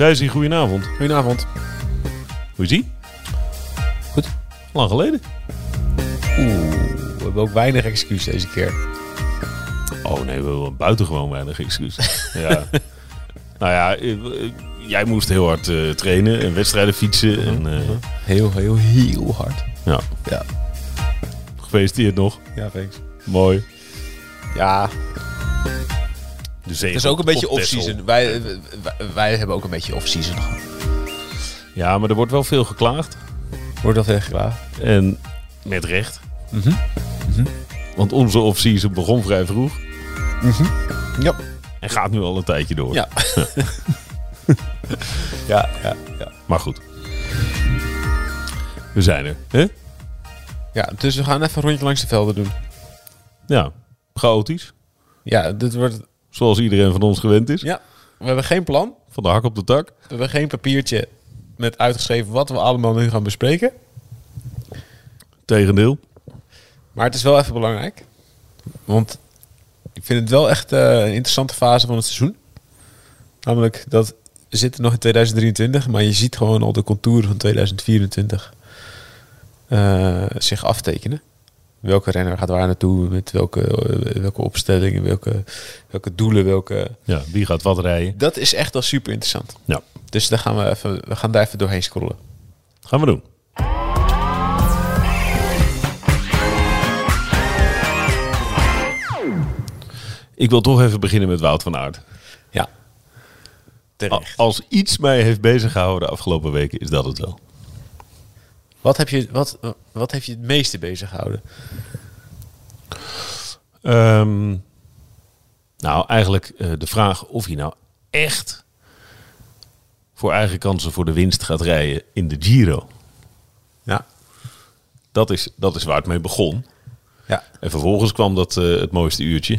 Thijsie, goedenavond. Goedenavond. Hoe is ie? Goed. Lang geleden. Oeh, we hebben ook weinig excuus deze keer. Oh nee, we hebben buitengewoon weinig excuus. ja. Nou ja, eh, jij moest heel hard eh, trainen en wedstrijden fietsen. En, eh, Heel, heel, heel hard. ja. Ja. Gefeliciteerd nog. Ja, thanks. Mooi. Ja, De het is ook een beetje off-season. Wij, wij, wij hebben ook een beetje off-season. Ja, maar er wordt wel veel geklaagd. Wordt dat echt klaar? En met recht. Mhm. Want onze off-season begon vrij vroeg. Ja. En gaat nu al een tijdje door. Ja. ja, ja, ja. Maar goed. We zijn er. Hè? Ja, dus we gaan even een rondje langs de velden doen. Ja, chaotisch. Ja, dit wordt... Zoals iedereen van ons gewend is. Ja, we hebben geen plan. Van de hak op de tak. We hebben geen papiertje met uitgeschreven wat we allemaal nu gaan bespreken. Tegendeel. Maar het is wel even belangrijk. Want ik vind het wel echt eh, een interessante fase van het seizoen. Namelijk dat we zitten nog in 2023, maar je ziet gewoon al de contouren van 2024 eh, zich aftekenen. Welke renner gaat waar naartoe, met welke, welke opstellingen, welke, welke doelen, welke... Ja, wie gaat wat rijden? Dat is echt wel super interessant. Ja, Dus daar gaan we, even, we gaan daar even doorheen scrollen. gaan we doen. Ik wil toch even beginnen met Wout van Aert. Ja. Terecht. Als iets mij heeft bezig gehouden de afgelopen weken, is dat het wel. Wat, heb je, wat, wat heeft je het meeste bezig gehouden? Ehm, nou, eigenlijk eh, de vraag of hij nou echt voor eigen kansen voor de winst gaat rijden in de Giro. Ja. Dat is, dat is waar het mee begon. Ja. En vervolgens kwam dat eh, het mooiste uurtje.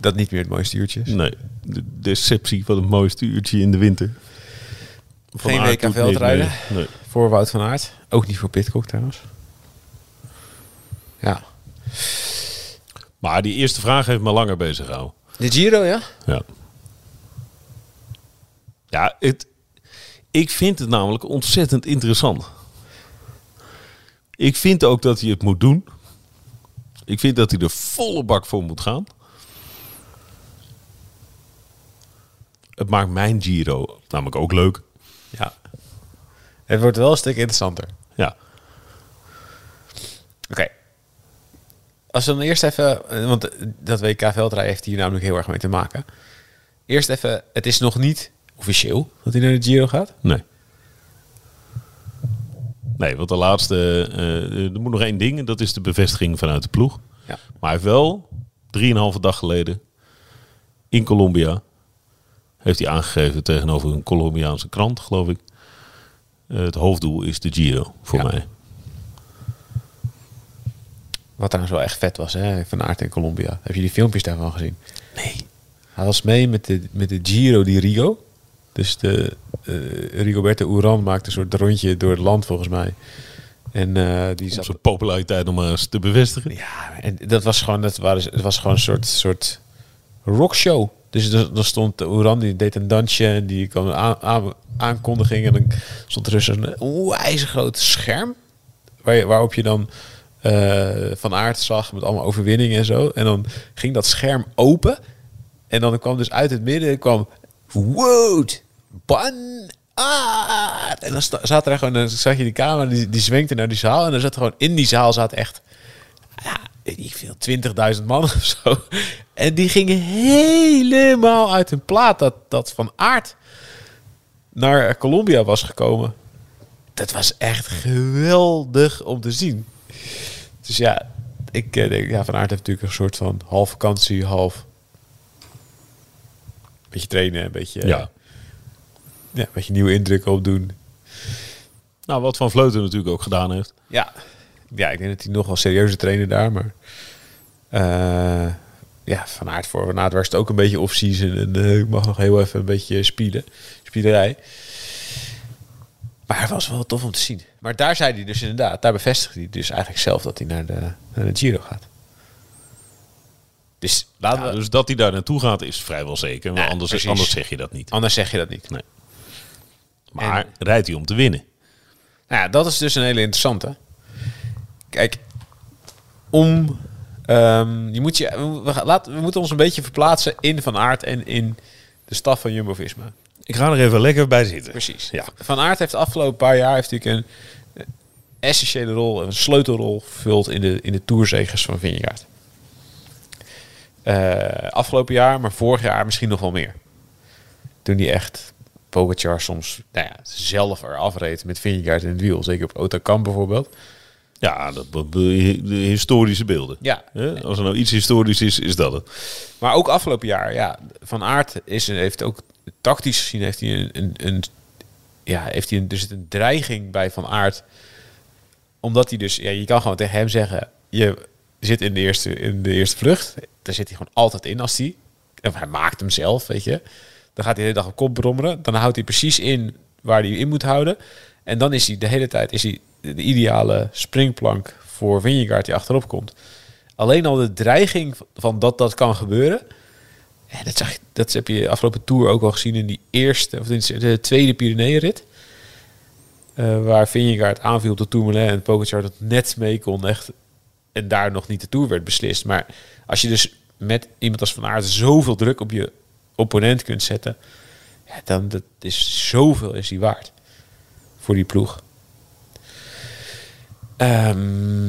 Dat niet meer het mooiste uurtje is. Nee, de deceptie van het mooiste uurtje in de winter. Van Geen WK veldrijden. mee. Nee. Voor Wout van Aert. Ook niet voor Pitcock trouwens. Ja. Maar die eerste vraag heeft me langer bezig gehouden. De Giro, ja? Ja. Ja, het, ik vind het namelijk ontzettend interessant. Ik vind ook dat hij het moet doen. Ik vind dat hij er volle bak voor moet gaan. Het maakt mijn Giro namelijk ook leuk. Ja. Het wordt wel een stuk interessanter. Ja, Oké. Als we dan eerst even... eh, Want dat WK veldrijden heeft hier namelijk heel erg mee te maken. Eerst even... Het is nog niet officieel dat hij naar de Giro gaat. nee. Nee, want de laatste... eh, er moet nog één ding en dat is de bevestiging vanuit de ploeg. Ja. Maar hij heeft wel drieënhalve dag geleden in Colombia heeft hij aangegeven tegenover een Colombiaanse krant, geloof ik. Eh, het hoofddoel is de Giro voor Ja. mij. Wat trouwens wel echt vet was, hè? Van Aert in Colombia. Heb je die filmpjes daarvan gezien? Nee. Hij was mee met de, met de Giro di Rio. Dus de eh, Rigoberto Uran maakte een soort rondje door het land volgens mij. En eh, die Om zat... zijn populariteit nog maar eens te bevestigen. Ja, en dat was gewoon, dat waren, het was gewoon een soort, soort rockshow. Dus er stond Uran, die deed een dansje en die kwam een aan, aan- aankondiging. En dan stond er dus een onwijs groot scherm. Waar waarop je dan eh, Van Aert zag met allemaal overwinningen en zo. En dan ging dat scherm open. En dan kwam dus uit het midden kwam Wout Van Aert. En dan zat er gewoon, dan zag je die camera, die, die zwenkte naar die zaal. En dan zat er gewoon in die zaal zat echt weet ik veel, 20.000 man of zo. En die gingen helemaal uit hun plaat dat, dat Van Aert naar Colombia was gekomen. Dat was echt geweldig om te zien. Dus ja, ik eh, denk, ja, Van Aert heeft natuurlijk een soort van half vakantie, half beetje trainen, een beetje, Ja. ja, een beetje nieuwe indrukken opdoen. Nou, wat Van Vleuten natuurlijk ook gedaan heeft. Ja. Ja, ik denk dat hij nog wel serieuze trainer daar, maar eh, ja, Van Aert voor Van Aert was het ook een beetje off-season en eh, ik mag nog heel even een beetje spielen, spielerij. Maar het was wel tof om te zien. Maar daar zei hij dus inderdaad, daar bevestigde hij dus eigenlijk zelf dat hij naar de, naar de Giro gaat. Dus laten Ja, we, dus dat hij daar naartoe gaat is vrijwel zeker. Want Ja, anders, precies. anders zeg je dat niet. anders zeg je dat niet. Nee. Maar rijdt hij om te winnen? Nou ja, dat is dus een hele interessante. Kijk, om... ehm, je moet je, we, gaan- laat, we moeten ons een beetje verplaatsen in Van Aert en in de staf van Jumbo-Visma. Ik ga er even lekker bij zitten. Precies. Ja. Van Aert heeft de afgelopen paar jaar heeft natuurlijk een essentiële rol, een sleutelrol vervuld in de, in de toerzegers van Vingegaard. Eh, afgelopen jaar, maar vorig jaar misschien nog wel meer. Toen hij echt Pogacar soms nou ja, zelf eraf reed met Vingegaard in het wiel. Zeker op Otakam bijvoorbeeld. Ja, dat, de historische beelden. Ja? Als er nou iets historisch is, is dat het. Maar ook afgelopen jaar, ja, Van Aert is, heeft ook tactisch gezien heeft hij een, een, een ja, heeft hij een, er zit een dreiging bij Van Aert, omdat hij dus, ja, je kan gewoon tegen hem zeggen, je zit in de eerste, in de eerste vlucht, daar zit hij gewoon altijd in als hij, of hij maakt hem zelf, weet je, dan gaat hij de hele dag op kop brommeren, dan houdt hij precies in waar hij in moet houden, en dan is hij de hele tijd is hij de ideale springplank voor Vingegaard die achterop komt. Alleen al de dreiging van dat dat kan gebeuren. Ja, dat, zag, dat heb je afgelopen tour ook al gezien in die eerste, of in de tweede Pyreneeënrit. Eh, waar Vingegaard aanviel op de Tourmalet en Pogacar dat net mee kon. Echt, en daar nog niet de Tour werd beslist. Maar als je dus met iemand als Van Aert zoveel druk op je opponent kunt zetten. Ja, dan dat is zoveel is die waard. Voor die ploeg. Ehm,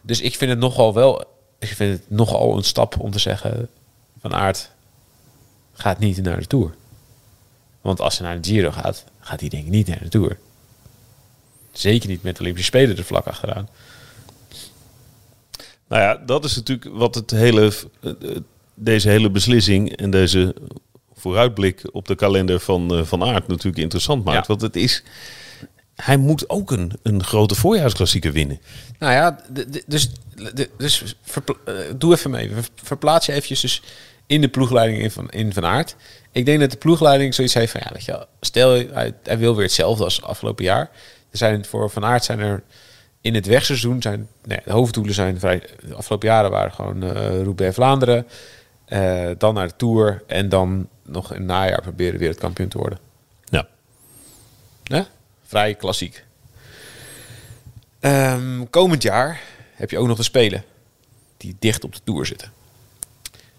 dus ik vind het nogal wel... Ik vind het nogal een stap om te zeggen... Van Aert gaat niet naar de Tour. Want als hij naar de Giro gaat... gaat hij denk ik niet naar de Tour. Zeker niet met de Olympische Spelen er vlak achteraan. Nou ja, dat is natuurlijk wat het hele, eh, deze hele beslissing en deze vooruitblik op de kalender van eh, Van Aert natuurlijk interessant maakt. Ja. Want het is, hij moet ook een, een grote voorjaarsklassieker winnen. Nou ja, dus, dus eh, doe even mee. Ver- Verplaats je eventjes dus in de ploegleiding in van, in van Aert. Ik denk dat de ploegleiding zoiets heeft van, ja, weet je, stel hij, hij wil weer hetzelfde als afgelopen jaar. Er zijn voor Van Aert zijn er in het wegseizoen zijn nee, de hoofddoelen zijn vrij. De afgelopen jaren waren gewoon eh Roubaix Vlaanderen, eh, dan naar de Tour en dan nog in het najaar proberen wereldkampioen te worden. Ja. Ja? Vrij klassiek. Ehm, komend jaar heb je ook nog de Spelen. Die dicht op de Tour zitten.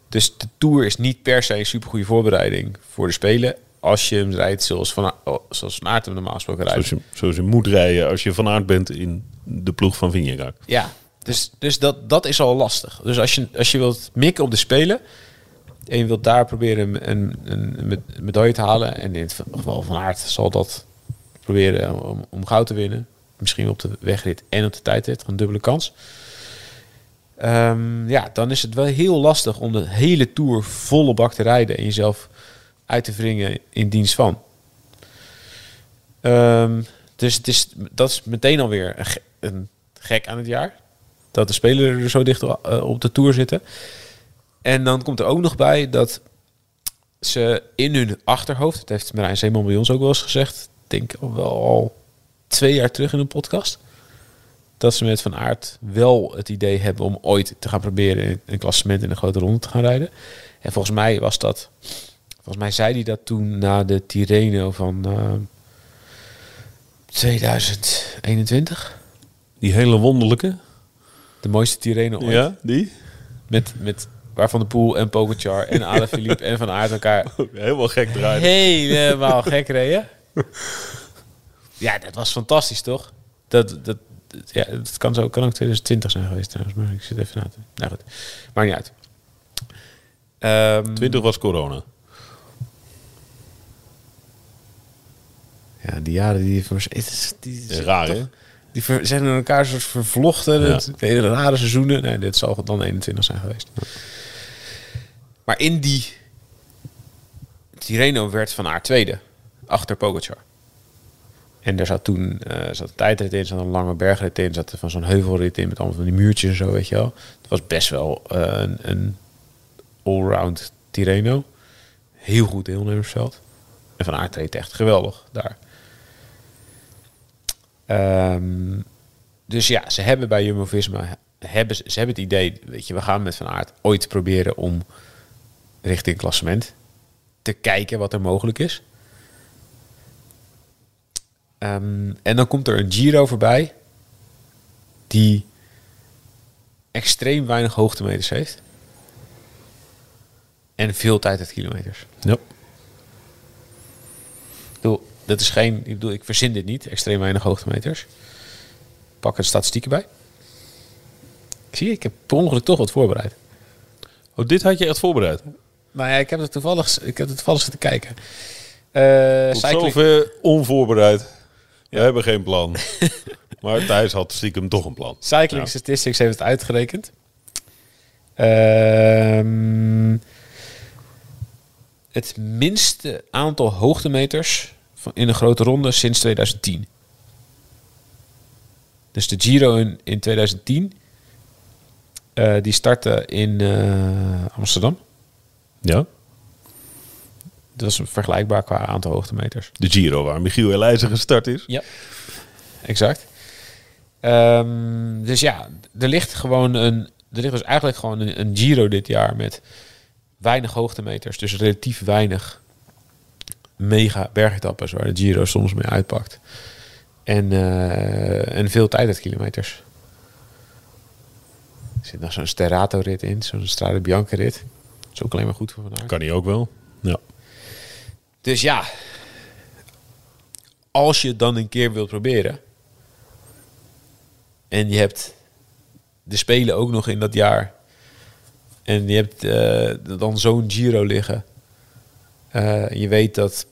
Dus de Tour is niet per se een supergoeie voorbereiding voor de Spelen. Als je hem rijdt zoals Van, oh, zoals van Aert hem normaal gesproken rijdt. Zoals je, zoals je moet rijden als je Van Aert bent in de ploeg van Vingegaard. Ja, dus, dus dat, dat is al lastig. Dus als je, als je wilt mikken op de Spelen... en je wilt daar proberen een, een, een me- medaille te halen... en in het geval van Aert zal dat proberen om, goud te winnen. Misschien op de wegrit en op de tijdrit. Een dubbele kans. Ehm, ja, dan is het wel heel lastig om de hele Tour volle bak te rijden... en jezelf uit te wringen in dienst van. Ehm, dus het is, dat is meteen alweer een, een gek aan het jaar. Dat de spelers er zo dicht eh, op de tour zitten. En dan komt er ook nog bij dat ze in hun achterhoofd, dat heeft Marijn Zeeman bij ons ook wel eens gezegd, denk wel al twee jaar terug in een podcast, dat ze met Van Aert wel het idee hebben om ooit te gaan proberen een klassement in een grote ronde te gaan rijden. En volgens mij was dat, volgens mij zei hij dat toen na de Tirreno van eh, 2021. Die hele wonderlijke. De mooiste Tirreno ooit. Ja, die? Met, met waarvan de Poel en Pogacar en Alaphilippe en Van Aert elkaar Helemaal gek draaien. helemaal gek reden. Ja, dat was fantastisch, toch? Dat, dat, ja, het kan, zo, kan ook 2020 zijn geweest trouwens, maar ik zit even na te... Nou goed, maakt niet uit. Ehm, 20 was corona. Ja, die jaren die... het die Ja, raar, toch- hè? Die ver- zijn in elkaar soort vervlochten. Ja. Hele rare seizoenen. Nee, dit zal dan 21 zijn geweest. Maar in die, Tirreno werd van Aert tweede, achter Pogacar. En er zat toen eh, zat een tijdrit in, zat een lange bergrit in, zat van zo'n heuvelrit in met allemaal van die muurtjes en zo, weet je wel. Het was best wel eh, een, een allround Tirreno. Heel goed deelnemersveld. En Van Aert reed echt geweldig daar. Ehm, dus ja, ze hebben bij Jumbo-Visma hebben, ze hebben het idee, weet je, we gaan met Van Aert ooit proberen om richting klassement te kijken wat er mogelijk is. Ehm, en dan komt er een Giro voorbij die extreem weinig hoogtemeters heeft. En veel tijd uit kilometers. Ja. Ik bedoel, dat is geen, ik bedoel, ik verzin dit niet, extreem weinig hoogtemeters. Pak er statistieken bij. Zie, ik heb per ongeluk toch wat voorbereid. Oh, dit had je echt voorbereid. Nou ja, ik heb het toevallig, ik heb het toevallig zitten kijken. Tot cycling, zover onvoorbereid. We hebben geen plan. maar Thijs had stiekem toch een plan. Cycling Ja. Statistics heeft het uitgerekend. Ehm, het minste aantal hoogtemeters van in een grote ronde sinds 2010. Dus de Giro in, in 2010, eh, die startte in eh, Amsterdam. Ja. Dat was vergelijkbaar qua aantal hoogtemeters. De Giro waar Michiel Elijzen gestart is. Ja, exact. Ehm, dus ja, er ligt gewoon een. Er ligt dus eigenlijk gewoon een, een Giro dit jaar met weinig hoogtemeters. Dus relatief weinig mega bergetappes waar de Giro soms mee uitpakt. En, eh, en veel tijd uit kilometers. Er zit nog zo'n Sterrato-rit in, zo'n Strade Bianca-rit. Dat is ook alleen maar goed voor vandaag. Kan hij ook wel. Ja. Dus ja, als je het dan een keer wilt proberen. En je hebt de Spelen ook nog in dat jaar. En je hebt eh, dan zo'n Giro liggen. Eh, je weet dat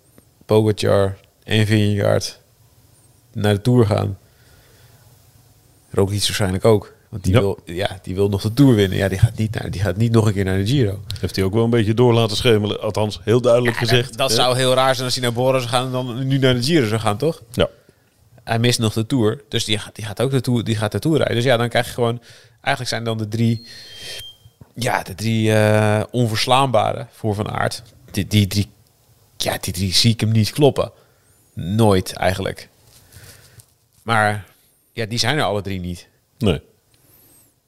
Pogacar en Vingegaard naar de Tour gaan. Roglic waarschijnlijk ook. Want die, Ja. wil, ja, die wil nog de Tour winnen. Ja, die gaat, niet naar, die gaat niet nog een keer naar de Giro. Heeft hij ook wel een beetje door laten schemelen. Althans, heel duidelijk Ja, gezegd. Dat, zou heel raar zijn als hij naar Bora zou gaan en dan nu naar de Giro zou gaan, toch? Ja. Hij mist nog de Tour, dus die, gaat- die gaat ook de Tour, die gaat de Tour rijden. Dus ja, dan krijg je gewoon... Eigenlijk zijn dan de drie... Ja, de drie eh, onverslaanbare voor Van Aert. Die, die drie... Ja, die drie zie ik hem niet kloppen. Nooit, eigenlijk. Maar ja, die zijn er alle drie niet. Nee.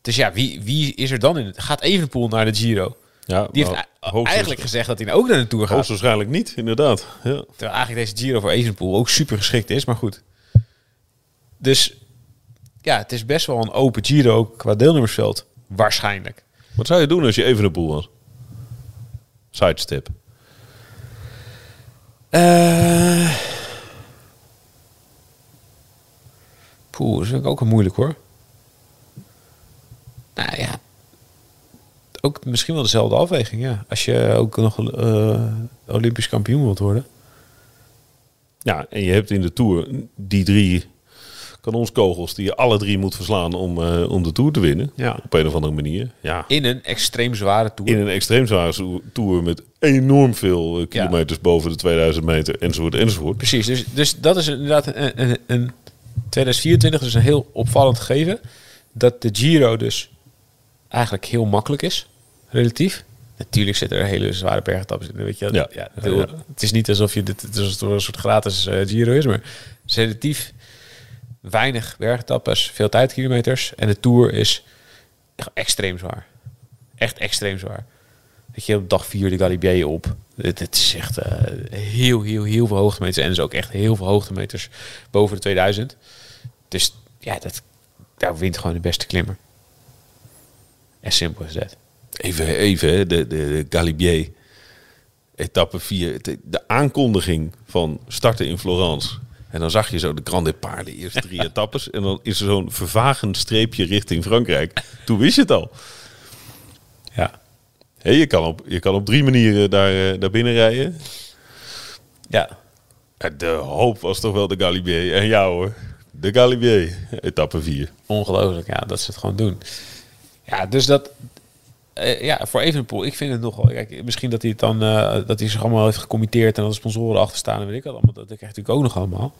Dus ja, wie, wie is er dan in? Gaat Evenepoel naar de Giro? Ja, Die heeft nou, eigenlijk gezegd dat hij ook naar de Tour gaat. Hoogstwaarschijnlijk niet, inderdaad. Ja. Terwijl eigenlijk deze Giro voor Evenepoel ook super geschikt is, maar goed. Dus ja, het is best wel een open Giro qua deelnemersveld. Waarschijnlijk. Wat zou je doen als je even een poel was? Sidestep. Eh Poeh, dat ik ook een moeilijk hoor. Nou ja. Ook misschien wel dezelfde afweging, ja. Als je ook nog eh, Olympisch kampioen wilt worden. Ja, en je hebt in de Tour die drie kanonskogels die je alle drie moet verslaan om, eh, om de Tour te winnen. Ja. Op een of andere manier. Ja. In een extreem zware Tour. In een extreem zware Tour met enorm veel eh, kilometers boven de 2000 meter enzovoort enzovoort. Precies, dus, dus dat is inderdaad een, een, een 2024 is een heel opvallend gegeven. Dat de Giro dus eigenlijk heel makkelijk is, relatief. Natuurlijk zitten er hele zware bergetappes in, weet je. Ja. Ja. Het is niet alsof je dit het is een soort gratis eh, Giro is, maar is relatief weinig bergetappes, veel tijdkilometers. En de Tour is extreem zwaar. Echt extreem zwaar. Weet je, op dag 4 de Galibier op. Het, het is echt eh, heel, heel, heel veel hoogtemeters. En dus ook echt heel veel hoogtemeters boven de 2000. Dus ja, dat, daar wint gewoon de beste klimmer. As simpel as that. Even, even hè, de, de, de Galibier. Etappe 4. De, de aankondiging van starten in Florence. En dan zag je zo de Grand Départ, de eerste drie etappes. En dan is er zo'n vervagend streepje richting Frankrijk. Toen wist je het al. Ja. Hé, je, kan op, je kan op drie manieren daar, eh, daar binnen rijden. Ja. Ja, De hoop was toch wel de Galibier. En ja hoor, de Galibier, etappe 4. Ongelooflijk, ja, dat ze het gewoon doen. Ja, dus dat... eh, ja, voor Evenepoel, ik vind het nogal. Kijk, misschien dat hij het dan, eh, dat hij zich allemaal heeft gecommitteerd en dat de sponsoren achter staan en weet ik wat allemaal. Dat krijgt natuurlijk ook nog allemaal.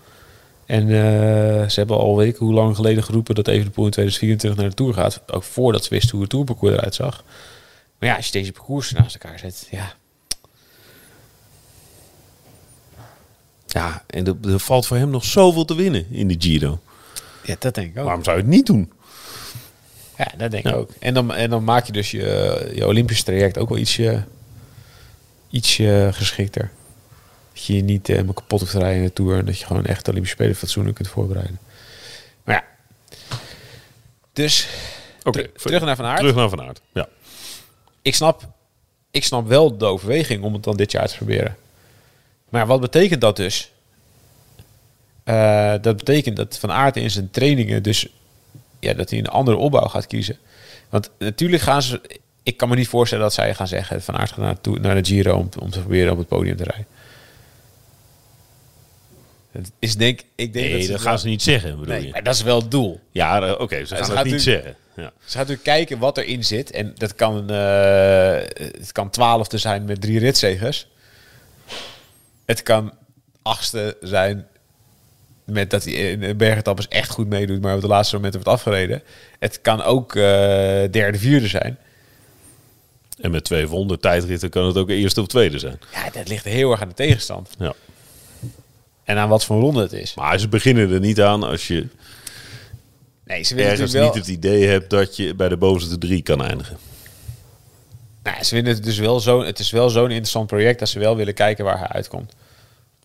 En eh, ze hebben al weet ik hoe lang geleden geroepen dat Evenepoel in 2024 naar de Tour gaat. Ook voordat ze wisten hoe het Tourparcours eruit zag. Maar ja, als je deze parcours naast elkaar zet, ja. Ja, en er, er valt voor hem nog zoveel te winnen in de Giro. Ja, dat denk ik ook. Waarom zou je het niet doen? Ja, dat denk ik ook. En dan, en dan maak je dus je, je Olympisch traject ook wel ietsje, ietsje geschikter. Dat je je niet eh, helemaal kapot hoeft te rijden in de Tour. En dat je gewoon echt de Olympische Spelen fatsoenlijk kunt voorbereiden. Maar ja. Dus Oké, ter- terug naar Van Aert. Terug naar Van Aert. Ja. Ik, snap, ik snap wel de overweging om het dan dit jaar te proberen. Maar wat betekent dat dus? Eh, dat betekent dat Van Aert in zijn trainingen dus ja, dat hij een andere opbouw gaat kiezen. Want natuurlijk gaan ze. Ik kan me niet voorstellen dat zij gaan zeggen: Van Aert gaat naar, toe, naar de Giro om, om te proberen op het podium te rijden. Het is denk ik denk Nee, dat, dat ze gaan wel- ze niet zeggen, bedoel Nee, je? maar dat is wel het doel. Ja, eh, oké, ze Ze gaan dat niet zeggen. Ja. Ze gaat natuurlijk kijken wat erin zit. En dat kan, eh het kan twaalfde zijn met drie ritzegers. Het kan achtste zijn met dat hij in bergetappes echt goed meedoet, maar op de laatste momenten wordt afgereden. Het kan ook eh, derde, vierde zijn. En met twee ronde tijdritten kan het ook eerste of tweede zijn. Ja, dat ligt heel erg aan de tegenstand. Ja. En aan wat voor ronde het is. Maar ze beginnen er niet aan als je Nee, ze willen ergens natuurlijk niet wel... het idee hebt dat je bij de bovenste drie kan eindigen. Nou, ze vinden het dus wel zo... Het is wel zo'n interessant project dat ze wel willen kijken waar hij uitkomt.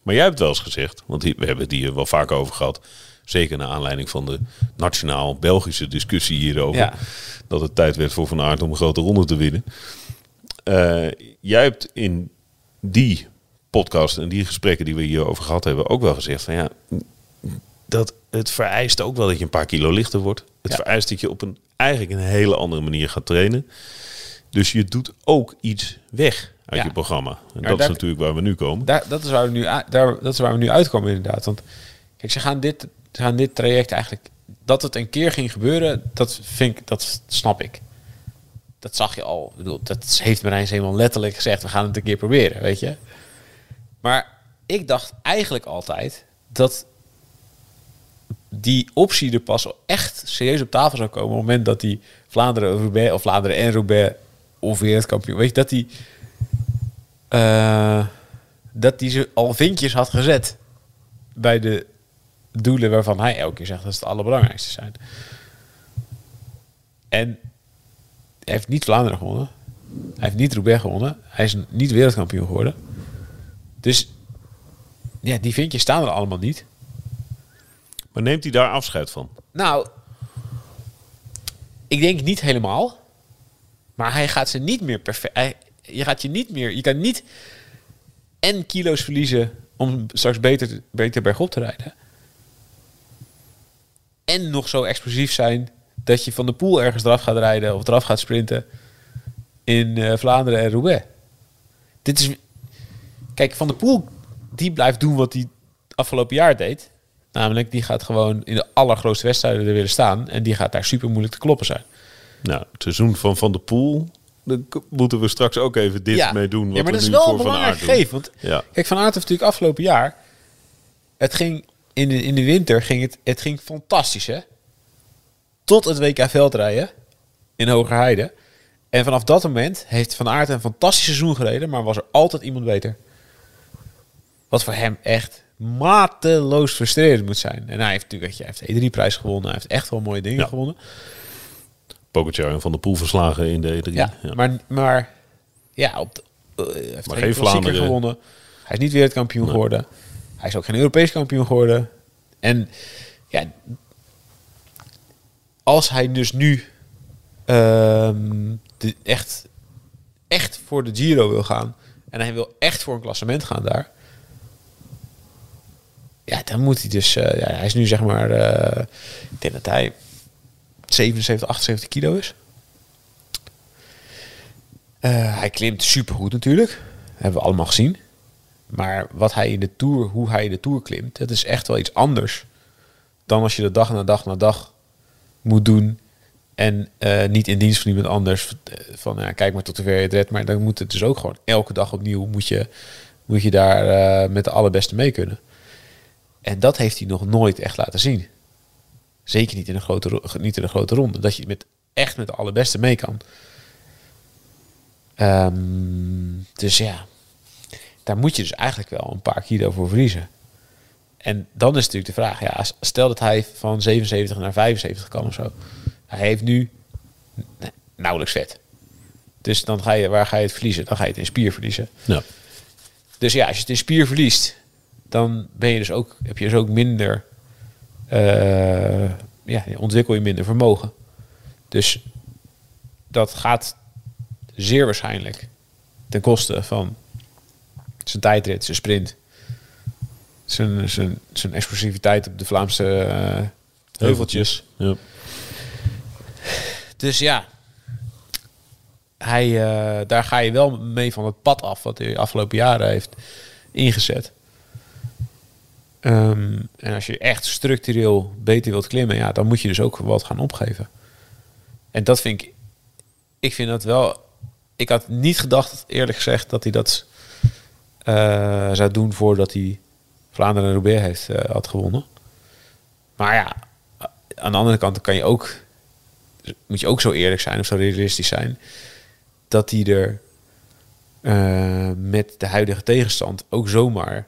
Maar jij hebt wel eens gezegd, want we hebben het hier wel vaak over gehad. Zeker naar aanleiding van de nationaal-Belgische discussie hierover. Ja. Dat het tijd werd voor Van Aert om een grote ronde te winnen. Eh, jij hebt in die podcast en die gesprekken die we hierover gehad hebben ook wel gezegd van ja, dat het vereist ook wel dat je een paar kilo lichter wordt. Het Ja. vereist dat je op een eigenlijk een hele andere manier gaat trainen. Dus je doet ook iets weg uit Ja. je programma. En dat is natuurlijk waar we nu komen. Daar, dat, is waar we nu, daar, dat is waar we nu uitkomen inderdaad. Want kijk, ze gaan dit, ze gaan dit traject eigenlijk... Dat het een keer ging gebeuren, dat, vind ik, dat snap ik. Dat zag je al. Ik bedoel, dat heeft Marijn helemaal letterlijk gezegd... we gaan het een keer proberen, weet je. Maar ik dacht eigenlijk altijd... dat die optie er pas echt serieus op tafel zou komen... op het moment dat die Vlaanderen, Roubaix, of Vlaanderen en Roubaix... of wereldkampioen, weet je, dat die... eh, dat hij ze al vinkjes had gezet bij de doelen waarvan hij elke keer zegt dat ze het allerbelangrijkste zijn. En hij heeft niet Vlaanderen gewonnen. Hij heeft niet Roubaix gewonnen. Hij is niet wereldkampioen geworden. Dus ja, die vinkjes staan er allemaal niet. Maar neemt hij daar afscheid van? Nou, ik denk niet helemaal. Maar hij gaat ze niet meer perfect. Je gaat je niet meer. Je kan niet en kilo's verliezen om straks beter, beter bergop te rijden. En nog zo explosief zijn dat je van de poel ergens eraf gaat rijden of eraf gaat sprinten in eh, Vlaanderen en Roubaix. Dit is. Kijk, van de poel die blijft doen wat hij afgelopen jaar deed. Namelijk, die gaat gewoon in de allergrootste wedstrijden er willen staan. En die gaat daar super moeilijk te kloppen zijn. Nou, het seizoen van Van der Poel, k- moeten we straks ook even dit mee doen. Wat ja, maar dat is wel een belangrijk gegeven. Want Ja. kijk, Van Aert heeft natuurlijk afgelopen jaar... Het ging in de, in de winter ging het, het ging fantastisch, hè? Tot het WK veldrijden in Hogerheide. En vanaf dat moment heeft Van Aert een fantastisch seizoen gereden... maar was er altijd iemand beter. Wat voor hem echt mateloos frustrerend moet zijn. En hij heeft natuurlijk hij heeft de E3-prijs gewonnen. Hij heeft echt wel mooie dingen Ja. gewonnen. Pogacar en Van der Poel verslagen in de E3. Ja, Ja. Maar, maar ja, op de, hij heeft Maar geen Vlaanderen. gewonnen. Hij is niet wereldkampioen geworden. Hij is ook geen Europees kampioen geworden. En ja, als hij dus nu ehm, de, echt, echt voor de Giro wil gaan en hij wil echt voor een klassement gaan daar. Ja, dan moet hij dus. eh, ja, hij is nu zeg maar. eh, ik denk dat hij 77, 78 kilo is. Eh, hij klimt supergoed natuurlijk. Dat hebben we allemaal gezien. Maar wat hij in de Tour, hoe hij in de Tour klimt, dat is echt wel iets anders dan als je de dag na dag na dag moet doen En eh, niet in dienst van iemand anders. Van ja, kijk maar tot hoever je het redt. Maar dan moet het dus ook gewoon elke dag opnieuw. Moet je, moet je daar eh, met de allerbeste mee kunnen. En dat heeft hij nog nooit echt laten zien. Zeker niet in een grote, ro- niet in een grote ronde. Dat je met, echt met de allerbeste mee kan. Ehm, dus ja, daar moet je dus eigenlijk wel een paar kilo voor verliezen. En dan is natuurlijk de vraag, ja, stel dat hij van 77 naar 75 kan of zo. Hij heeft nu nee, nauwelijks vet. Dus dan ga je, waar ga je het verliezen? Dan ga je het in spier verliezen. Ja. Dus ja, als je het in spier verliest, dan ben je dus ook, heb je dus ook minder, ja, ontwikkel je minder vermogen. Dus dat gaat zeer waarschijnlijk ten koste van zijn tijdrit, zijn sprint, zijn, zijn, zijn explosiviteit op de Vlaamse eh, heuveltjes. Ja. Dus ja, hij, eh, daar ga je wel mee van het pad af wat hij de afgelopen jaren heeft ingezet. Ehm, en als je echt structureel beter wilt klimmen, ja, dan moet je dus ook wat gaan opgeven. En dat vind ik, ik vind dat wel. Ik had niet gedacht, eerlijk gezegd, dat hij dat eh, zou doen voordat hij Vlaanderen en Roubaix heeft, eh, had gewonnen. Maar ja, aan de andere kant kan je ook, moet je ook zo eerlijk zijn of zo realistisch zijn, dat hij er eh, met de huidige tegenstand ook zomaar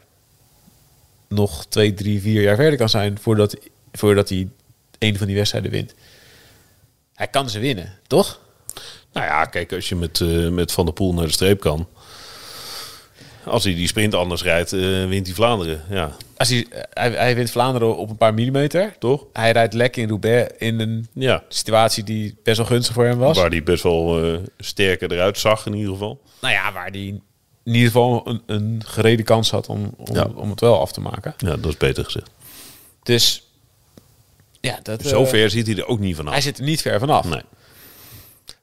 nog twee, drie, vier jaar verder kan zijn voordat, voordat hij een van die wedstrijden wint. Hij kan ze winnen, toch? Nou ja, kijk, als je met, eh, met Van der Poel naar de streep kan. Als hij die sprint anders rijdt, eh, wint hij Vlaanderen. Ja, Als hij, hij, hij wint Vlaanderen op een paar millimeter. toch? Hij rijdt lekker in Roubaix in een Ja, situatie die best wel gunstig voor hem was. waar hij best wel eh, sterker eruit zag in ieder geval. Nou ja, waar hij in ieder geval een, een gerede kans had om, om, Ja. om het wel af te maken. Ja, dat is beter gezegd. Dus ja, dat, eh, Zover zit hij er ook niet vanaf. hij zit er niet ver vanaf. Nee.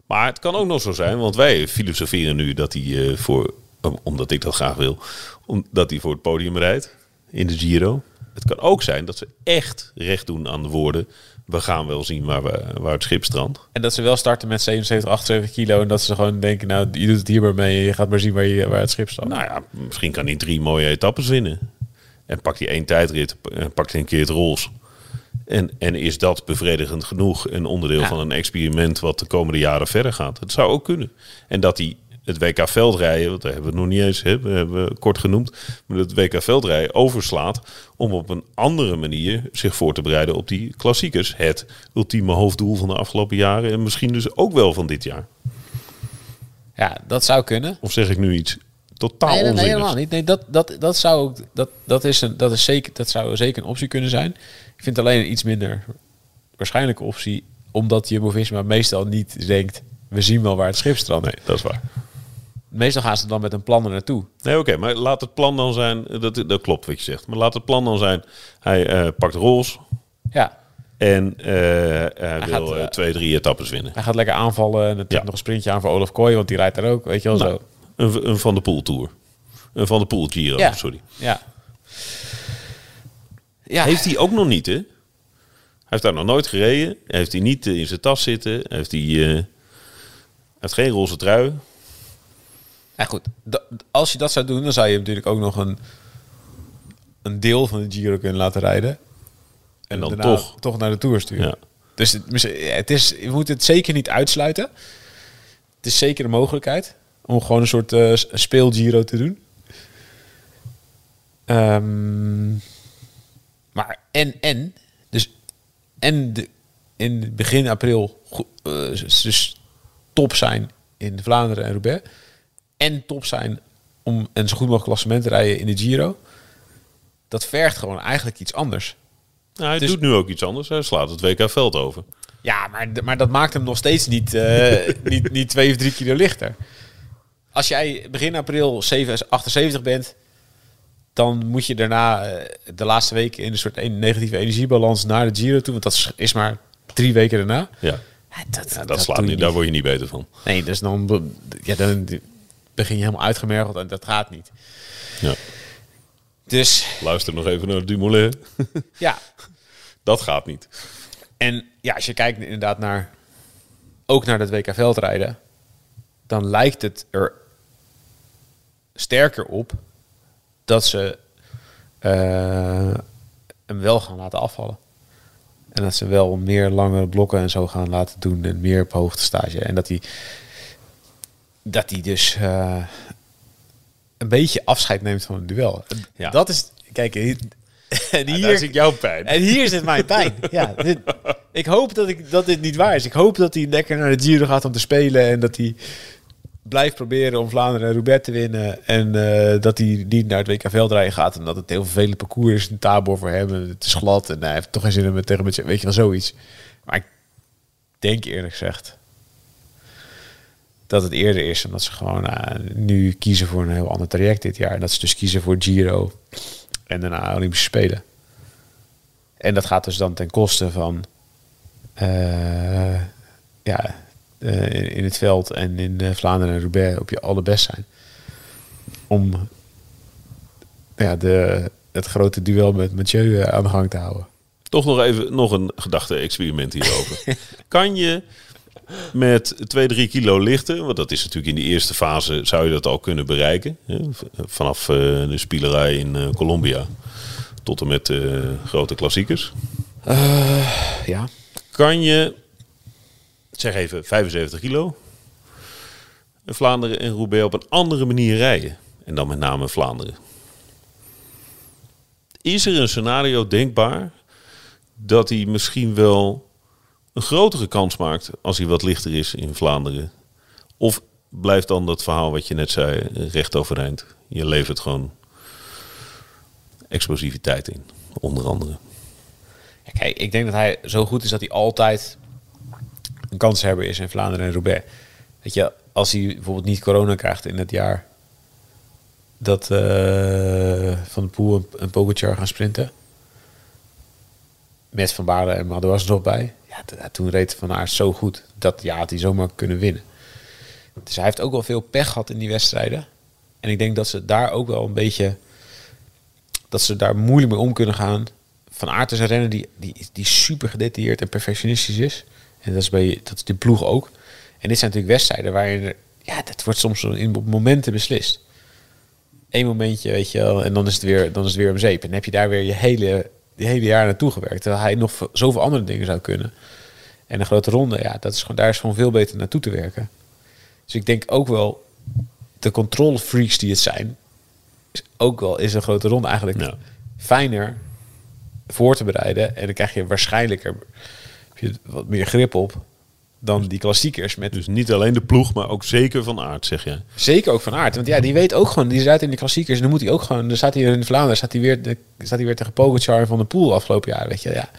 Maar het kan ook nog zo zijn, want wij filosoferen nu dat hij eh, voor, om- omdat ik dat graag wil, omdat hij voor het podium rijdt in de Giro. Het kan ook zijn dat ze echt recht doen aan de woorden. We gaan wel zien waar, we, waar het schip strandt. En dat ze wel starten met 77, 78 kilo. En dat ze gewoon denken, nou, je doet het hier maar mee. Je gaat maar zien waar, je, waar het schip staat. Nou ja, misschien kan hij drie mooie etappes winnen. En pakt hij één tijdrit, en pakt hij een keer het rols. En, en is dat bevredigend genoeg? Een onderdeel Ja. van een experiment wat de komende jaren verder gaat. Het zou ook kunnen. En dat hij het WK veldrijden, want daar hebben we het nog niet eens, hè, we hebben kort genoemd, maar het WK veldrijden overslaat om op een andere manier zich voor te bereiden op die klassiekers. Het ultieme hoofddoel van de afgelopen jaren en misschien dus ook wel van dit jaar. Ja, dat zou kunnen. Of zeg ik nu iets totaal Nee, nee, nee, helemaal niet. Nee, dat, dat, dat, zou ook, dat, dat, is een, dat, is zeker, dat zou zeker een optie kunnen zijn. Ik vind het alleen een iets minder waarschijnlijke optie. Omdat je Movisma meestal niet denkt... we zien wel waar het schip strandt. Nee, dat is waar. Meestal gaan ze dan met een plan er naartoe. Nee, oké, maar laat het plan dan zijn, dat, dat klopt wat je zegt, maar laat het plan dan zijn, hij eh, pakt rols Ja, en eh, hij, wil eh, twee, drie etappes winnen. hij gaat lekker aanvallen. En dan Ja. nog een sprintje aan voor Olaf Kooi, want die rijdt daar ook. Weet je wel Nou, zo. een, een Van de Poel Tour. Een Van de Poel Giro, Ja. sorry. Ja. Ja, Heeft hij ook nog niet, hè? Hij heeft daar nog nooit gereden. Heeft hij niet in zijn tas zitten. Heeft hij, hij heeft geen roze trui. Ja, goed. Als je dat zou doen, dan zou je natuurlijk ook nog een, een deel van de Giro kunnen laten rijden. En dan toch. toch naar de Tour sturen. Ja. Dus het, het is, je moet het zeker niet uitsluiten. Het is zeker een mogelijkheid om gewoon een soort eh speel Giro te doen. Ehm, maar en, en, dus en de, in begin april eh, dus top zijn in Vlaanderen en Roubaix. En top zijn om een zo goed mogelijk klassement te rijden in de Giro. Dat vergt gewoon eigenlijk iets anders. Nou, hij Dus- doet nu ook iets anders. Hij slaat het WK veld over. Ja, maar, maar dat maakt hem nog steeds niet, eh, niet, niet twee of drie kilo lichter. Als jij begin april 7, 78 bent, dan moet je daarna eh, de laatste weken in een soort een negatieve energiebalans naar de Giro toe. Want dat is, maar drie weken daarna. Ja, dat, ja dat, slaat niet. Daar word je niet beter van. Nee, dus dan, ja, dan begin je helemaal uitgemergeld en dat gaat niet. Ja. Dus Luister nog even naar Dumoulin. ja, Dat gaat niet. En ja, als je kijkt inderdaad naar ook naar het WK veldrijden, dan lijkt het er sterker op dat ze eh, hem wel gaan laten afvallen. En dat ze wel meer langere blokken en zo gaan laten doen en meer op hoogtestage. En dat hij dat hij dus eh, een beetje afscheid neemt van het duel. Ja. Dat is, kijk, hier, en Hier zit jouw pijn. en hier zit mijn pijn. Ja, dit, ik hoop dat, ik, dat dit niet waar is. Ik hoop dat hij lekker naar de Giro gaat om te spelen. En dat hij blijft proberen om Vlaanderen en Roubaix te winnen. En eh, dat hij niet naar het WK veldrijden gaat. En dat het heel vervelend parcours is. Een tabor voor hem. En het is glad. En hij heeft toch geen zin om het tegen met Weet je wel, zoiets. Maar ik denk eerlijk gezegd... dat het eerder is. Omdat ze gewoon eh, nu kiezen voor een heel ander traject dit jaar. En dat ze dus kiezen voor Giro. En daarna Olympische Spelen. En dat gaat dus dan ten koste van eh, ja, eh, in, in het veld en in Vlaanderen en Roubaix op je allerbest zijn. Om ja, de, het grote duel met Mathieu aan de gang te houden. Toch nog even nog een gedachte-experiment hierover. kan je met 2, 3 kilo lichten, want dat is natuurlijk in de eerste fase, zou je dat al kunnen bereiken. Hè? Vanaf eh, de spielerij in eh, Colombia tot en met eh, grote klassiekers. Ja. Kan je, zeg even 75 kilo, Vlaanderen en Roubaix op een andere manier rijden? En dan met name Vlaanderen. Is er een scenario denkbaar dat hij misschien wel een grotere kans maakt als hij wat lichter is in Vlaanderen? Of blijft dan dat verhaal wat je net zei recht overeind? Je levert gewoon explosiviteit in, onder andere. Ja, Kijk, ik denk dat hij zo goed is dat hij altijd een kanshebber is in Vlaanderen en Roubaix. Weet je, als hij bijvoorbeeld niet corona krijgt in het jaar dat eh, Van de Poel en, Pogacar gaan sprinten. Met Van Baarle en Madouas nog bij. Toen reed Van Aert zo goed. Dat ja, had hij zomaar kunnen winnen. Dus hij heeft ook wel veel pech gehad in die wedstrijden. En ik denk dat ze daar ook wel een beetje... Dat ze daar moeilijk mee om kunnen gaan. Van Aert is een renner die, die, die super gedetailleerd en perfectionistisch is. En dat is, bij, dat is de ploeg ook. En dit zijn natuurlijk wedstrijden waarin... Er, ja, dat wordt soms in, op momenten beslist. Eén momentje, weet je wel, en dan is het weer, dan is het weer om zeep. En dan heb je daar weer je hele, je hele jaar naartoe gewerkt. Terwijl hij nog zoveel andere dingen zou kunnen. En een grote ronde, ja, dat is gewoon, daar is gewoon veel beter naartoe te werken. Dus ik denk ook wel, de controlefreaks die het zijn, is ook wel is een grote ronde eigenlijk Ja. fijner voor te bereiden. En dan krijg je waarschijnlijk er heb je wat meer grip op dan die klassiekers. Met Dus niet alleen de ploeg, maar ook zeker van aard, zeg je. Zeker ook van aard. Want ja, die weet ook gewoon, die zit in de klassiekers. En dan moet hij ook gewoon, dan staat hij in Vlaanderen, staat hij weer, de- staat hij weer tegen Pogacar Van der Poel afgelopen jaar. Weet je, ja.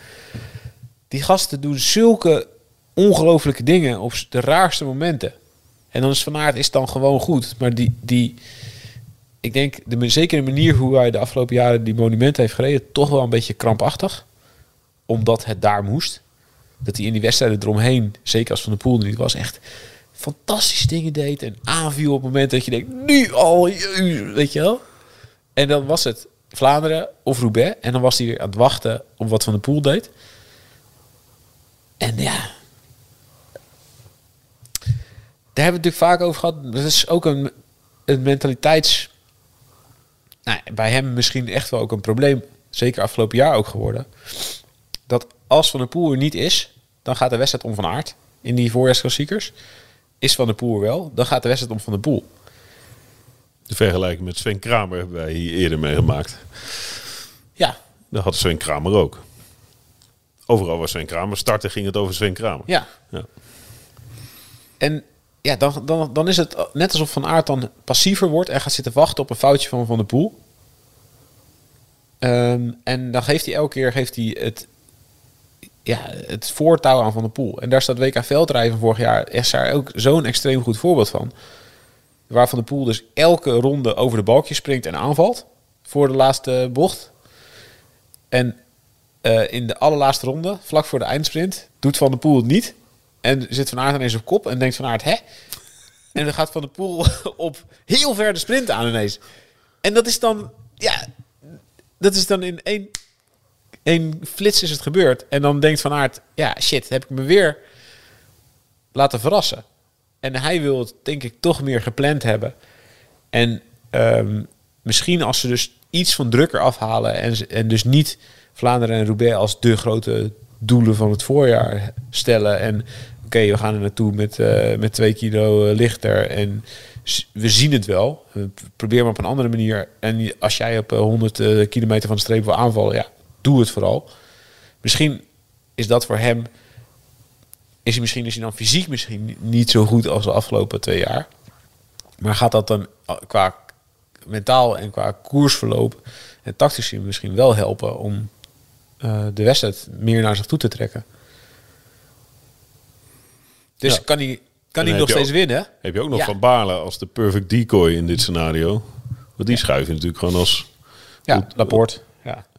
Die gasten doen zulke ongelofelijke dingen op de raarste momenten. En dan is Van Aert is dan gewoon goed. Maar die, die ik denk, de, zeker de manier hoe hij de afgelopen jaren die monumenten heeft gereden, toch wel een beetje krampachtig. Omdat het daar moest. Dat hij in die wedstrijden eromheen, zeker als Van der Poel niet was, echt fantastische dingen deed. En aanviel op het moment dat je denkt, nu al, weet je wel. En dan was het Vlaanderen of Roubaix. En dan was hij weer aan het wachten op wat Van der Poel deed. En ja, daar hebben we het natuurlijk vaak over gehad. Dat is ook een, een mentaliteits... Nou, bij hem misschien echt wel ook een probleem. Zeker afgelopen jaar ook geworden. Dat als Van der Poel er niet is... dan gaat de wedstrijd om Van Aert. In die voorjaarsklassiekers. Is Van der Poel wel, dan gaat de wedstrijd om Van der Poel. De vergelijking met Sven Kramer hebben wij hier eerder meegemaakt. Ja, Dat had Sven Kramer ook. Overal waar Sven Kramer startte, ging het over Sven Kramer. ja. Ja. En ja, dan, dan, dan is het net alsof Van Aert dan passiever wordt en gaat zitten wachten op een foutje van Van der Poel. Ehm, en dan geeft hij elke keer geeft hij het, ja, het voortouw aan Van der Poel. En daar staat WK Veldrijden van vorig jaar daar ook zo'n extreem goed voorbeeld van. Waar Van der Poel dus elke ronde over de balkje springt en aanvalt voor de laatste bocht. En eh, in de allerlaatste ronde, vlak voor de eindsprint, doet Van der Poel het niet. En zit Van Aert ineens op kop en denkt Van hè? En dan gaat Van der Poel op heel ver de sprint aan ineens. En dat is dan, ja, dat is dan in één, één flits is het gebeurd. En dan denkt Van Aert, ja, shit, heb ik me weer, laten verrassen. En hij wil het denk ik toch meer gepland hebben. En ehm, misschien als ze dus iets van drukker afhalen en, en dus niet Vlaanderen en Roubaix als de grote doelen van het voorjaar stellen. En oké, we gaan er naartoe met, eh, met twee kilo eh, lichter en we zien het wel. We p- Probeer maar op een andere manier. En als jij op eh, 100 eh, kilometer van de streep wil aanvallen, ja, doe het vooral. Misschien is dat voor hem is hij misschien is hij dan fysiek misschien ni- niet zo goed als de afgelopen twee jaar. Maar gaat dat dan uh, qua mentaal en qua koersverloop en tactisch misschien wel helpen om eh, de wedstrijd meer naar zich toe te trekken? Dus Ja. kan hij, kan hij nog steeds ook- winnen? Heb je ook nog Ja. Van Baarle als de perfect decoy in dit scenario? Want die schuif je natuurlijk gewoon als... Ja. Laporte.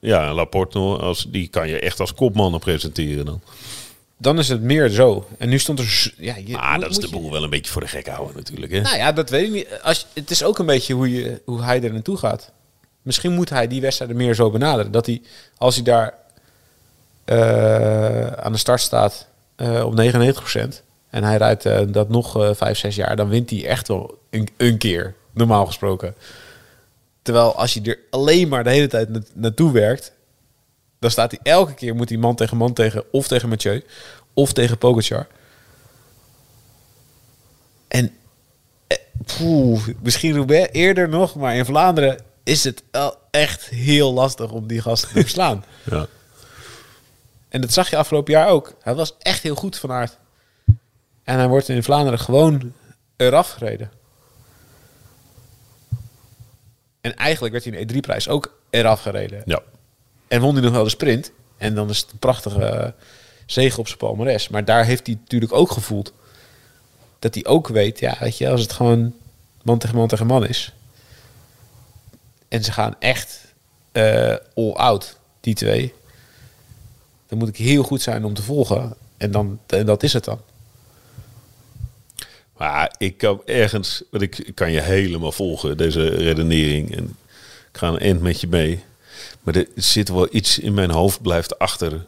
Ja. Laporte, als, die kan je echt als kopmannen presenteren dan. Dan is het meer zo. En nu stond er... Ja, je, Ah, moet- dat is de je- boel wel een beetje voor de gek houden natuurlijk. Hè? Nou ja, dat weet ik niet. Als, het is ook een beetje hoe, je, hoe hij er naartoe gaat. Misschien moet hij die wedstrijden meer zo benaderen. Dat hij, als hij daar eh, aan de start staat eh, op 99% en hij rijdt eh, dat nog eh 5, 6 jaar, dan wint hij echt wel een, een keer, normaal gesproken. Terwijl als je er alleen maar de hele tijd na- naartoe werkt, dan staat hij elke keer, moet hij man tegen man tegen, of tegen Mathieu, of tegen Pogacar. En eh, poeh, misschien Roubaix eerder nog, maar in Vlaanderen is het echt heel lastig om die gasten te verslaan. Ja. En dat zag je afgelopen jaar ook. Hij was echt heel goed van aard. En hij wordt in Vlaanderen gewoon eraf gereden. En eigenlijk werd hij de E3-prijs ook eraf gereden. ja. En won hij nog wel de sprint. En dan is het een prachtige eh, zege op zijn palmares. Maar daar heeft hij natuurlijk ook gevoeld. Dat hij ook weet, ja, weet je, als het gewoon man tegen man tegen man is. En ze gaan echt eh, all out, die twee. Dan moet ik heel goed zijn om te volgen. En, dan, en dat is het dan. Maar ik kan ergens, want ik, kan je helemaal volgen, deze redenering. En ik ga een eind met je mee. Maar er zit wel iets in mijn hoofd blijft achter.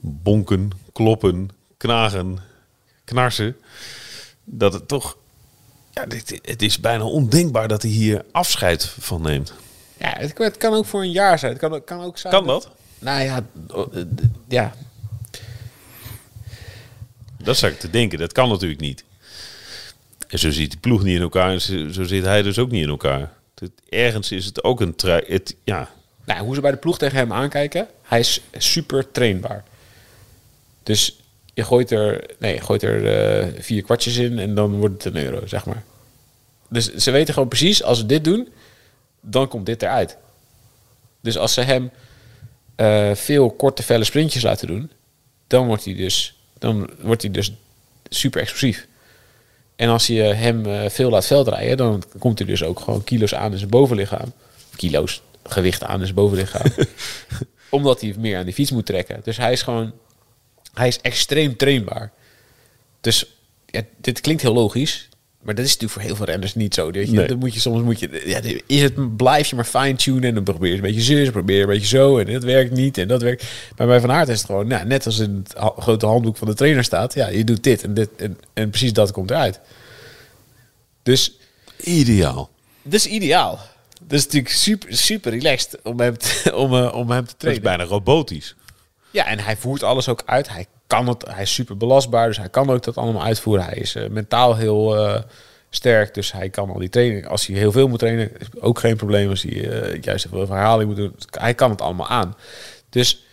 Bonken, kloppen, knagen, knarsen. Dat het toch... Ja, dit, het is bijna ondenkbaar dat hij hier afscheid van neemt. Ja, het, het kan ook voor een jaar zijn. Het kan, kan ook zijn. Kan dat? Nou ja, ja, Dat zou ik te denken. Dat kan natuurlijk niet. En zo zit die ploeg niet in elkaar. En zo, zit hij dus ook niet in elkaar. Ergens is het ook een trui. Het, ja, Nou, hoe ze bij de ploeg tegen hem aankijken, hij is super trainbaar. Dus je gooit er, nee, je gooit er eh, vier kwartjes in en dan wordt het een euro, zeg maar. Dus ze weten gewoon precies, als ze dit doen, dan komt dit eruit. Dus als ze hem eh, veel korte, felle sprintjes laten doen, dan wordt hij dus, dan wordt hij dus super explosief. En als je hem eh, veel laat veldrijden, dan komt er dus ook gewoon kilo's aan in zijn bovenlichaam. Kilo's, gewicht aan in zijn bovenlichaam. Omdat hij meer aan die fiets moet trekken. Dus hij is gewoon, hij is extreem trainbaar. Dus ja, dit klinkt heel logisch. Maar dat is natuurlijk voor heel veel renners niet zo. Weet je? Nee. Dan moet je soms moet je, ja, is het, blijf je maar fine-tunen en dan probeer je een beetje zus, probeer je een beetje zo en dat werkt niet en dat werkt. Maar bij Van Aert is het gewoon, nou, net als in het ha- grote handboek van de trainer staat, ja, je doet dit en dit en, en precies dat komt eruit. Dus ideaal. dat is ideaal. Dat is natuurlijk super, super relaxed om hem te, om, eh, om hem te Dat is trainen. bijna robotisch. Ja, en hij voert alles ook uit. Hij kan het, hij is super belastbaar, dus hij kan ook dat allemaal uitvoeren. Hij is eh, mentaal heel eh, sterk, dus hij kan al die training. Als hij heel veel moet trainen, is ook geen probleem. Als hij eh, juist heel veel herhaling moet doen, hij kan het allemaal aan. Dus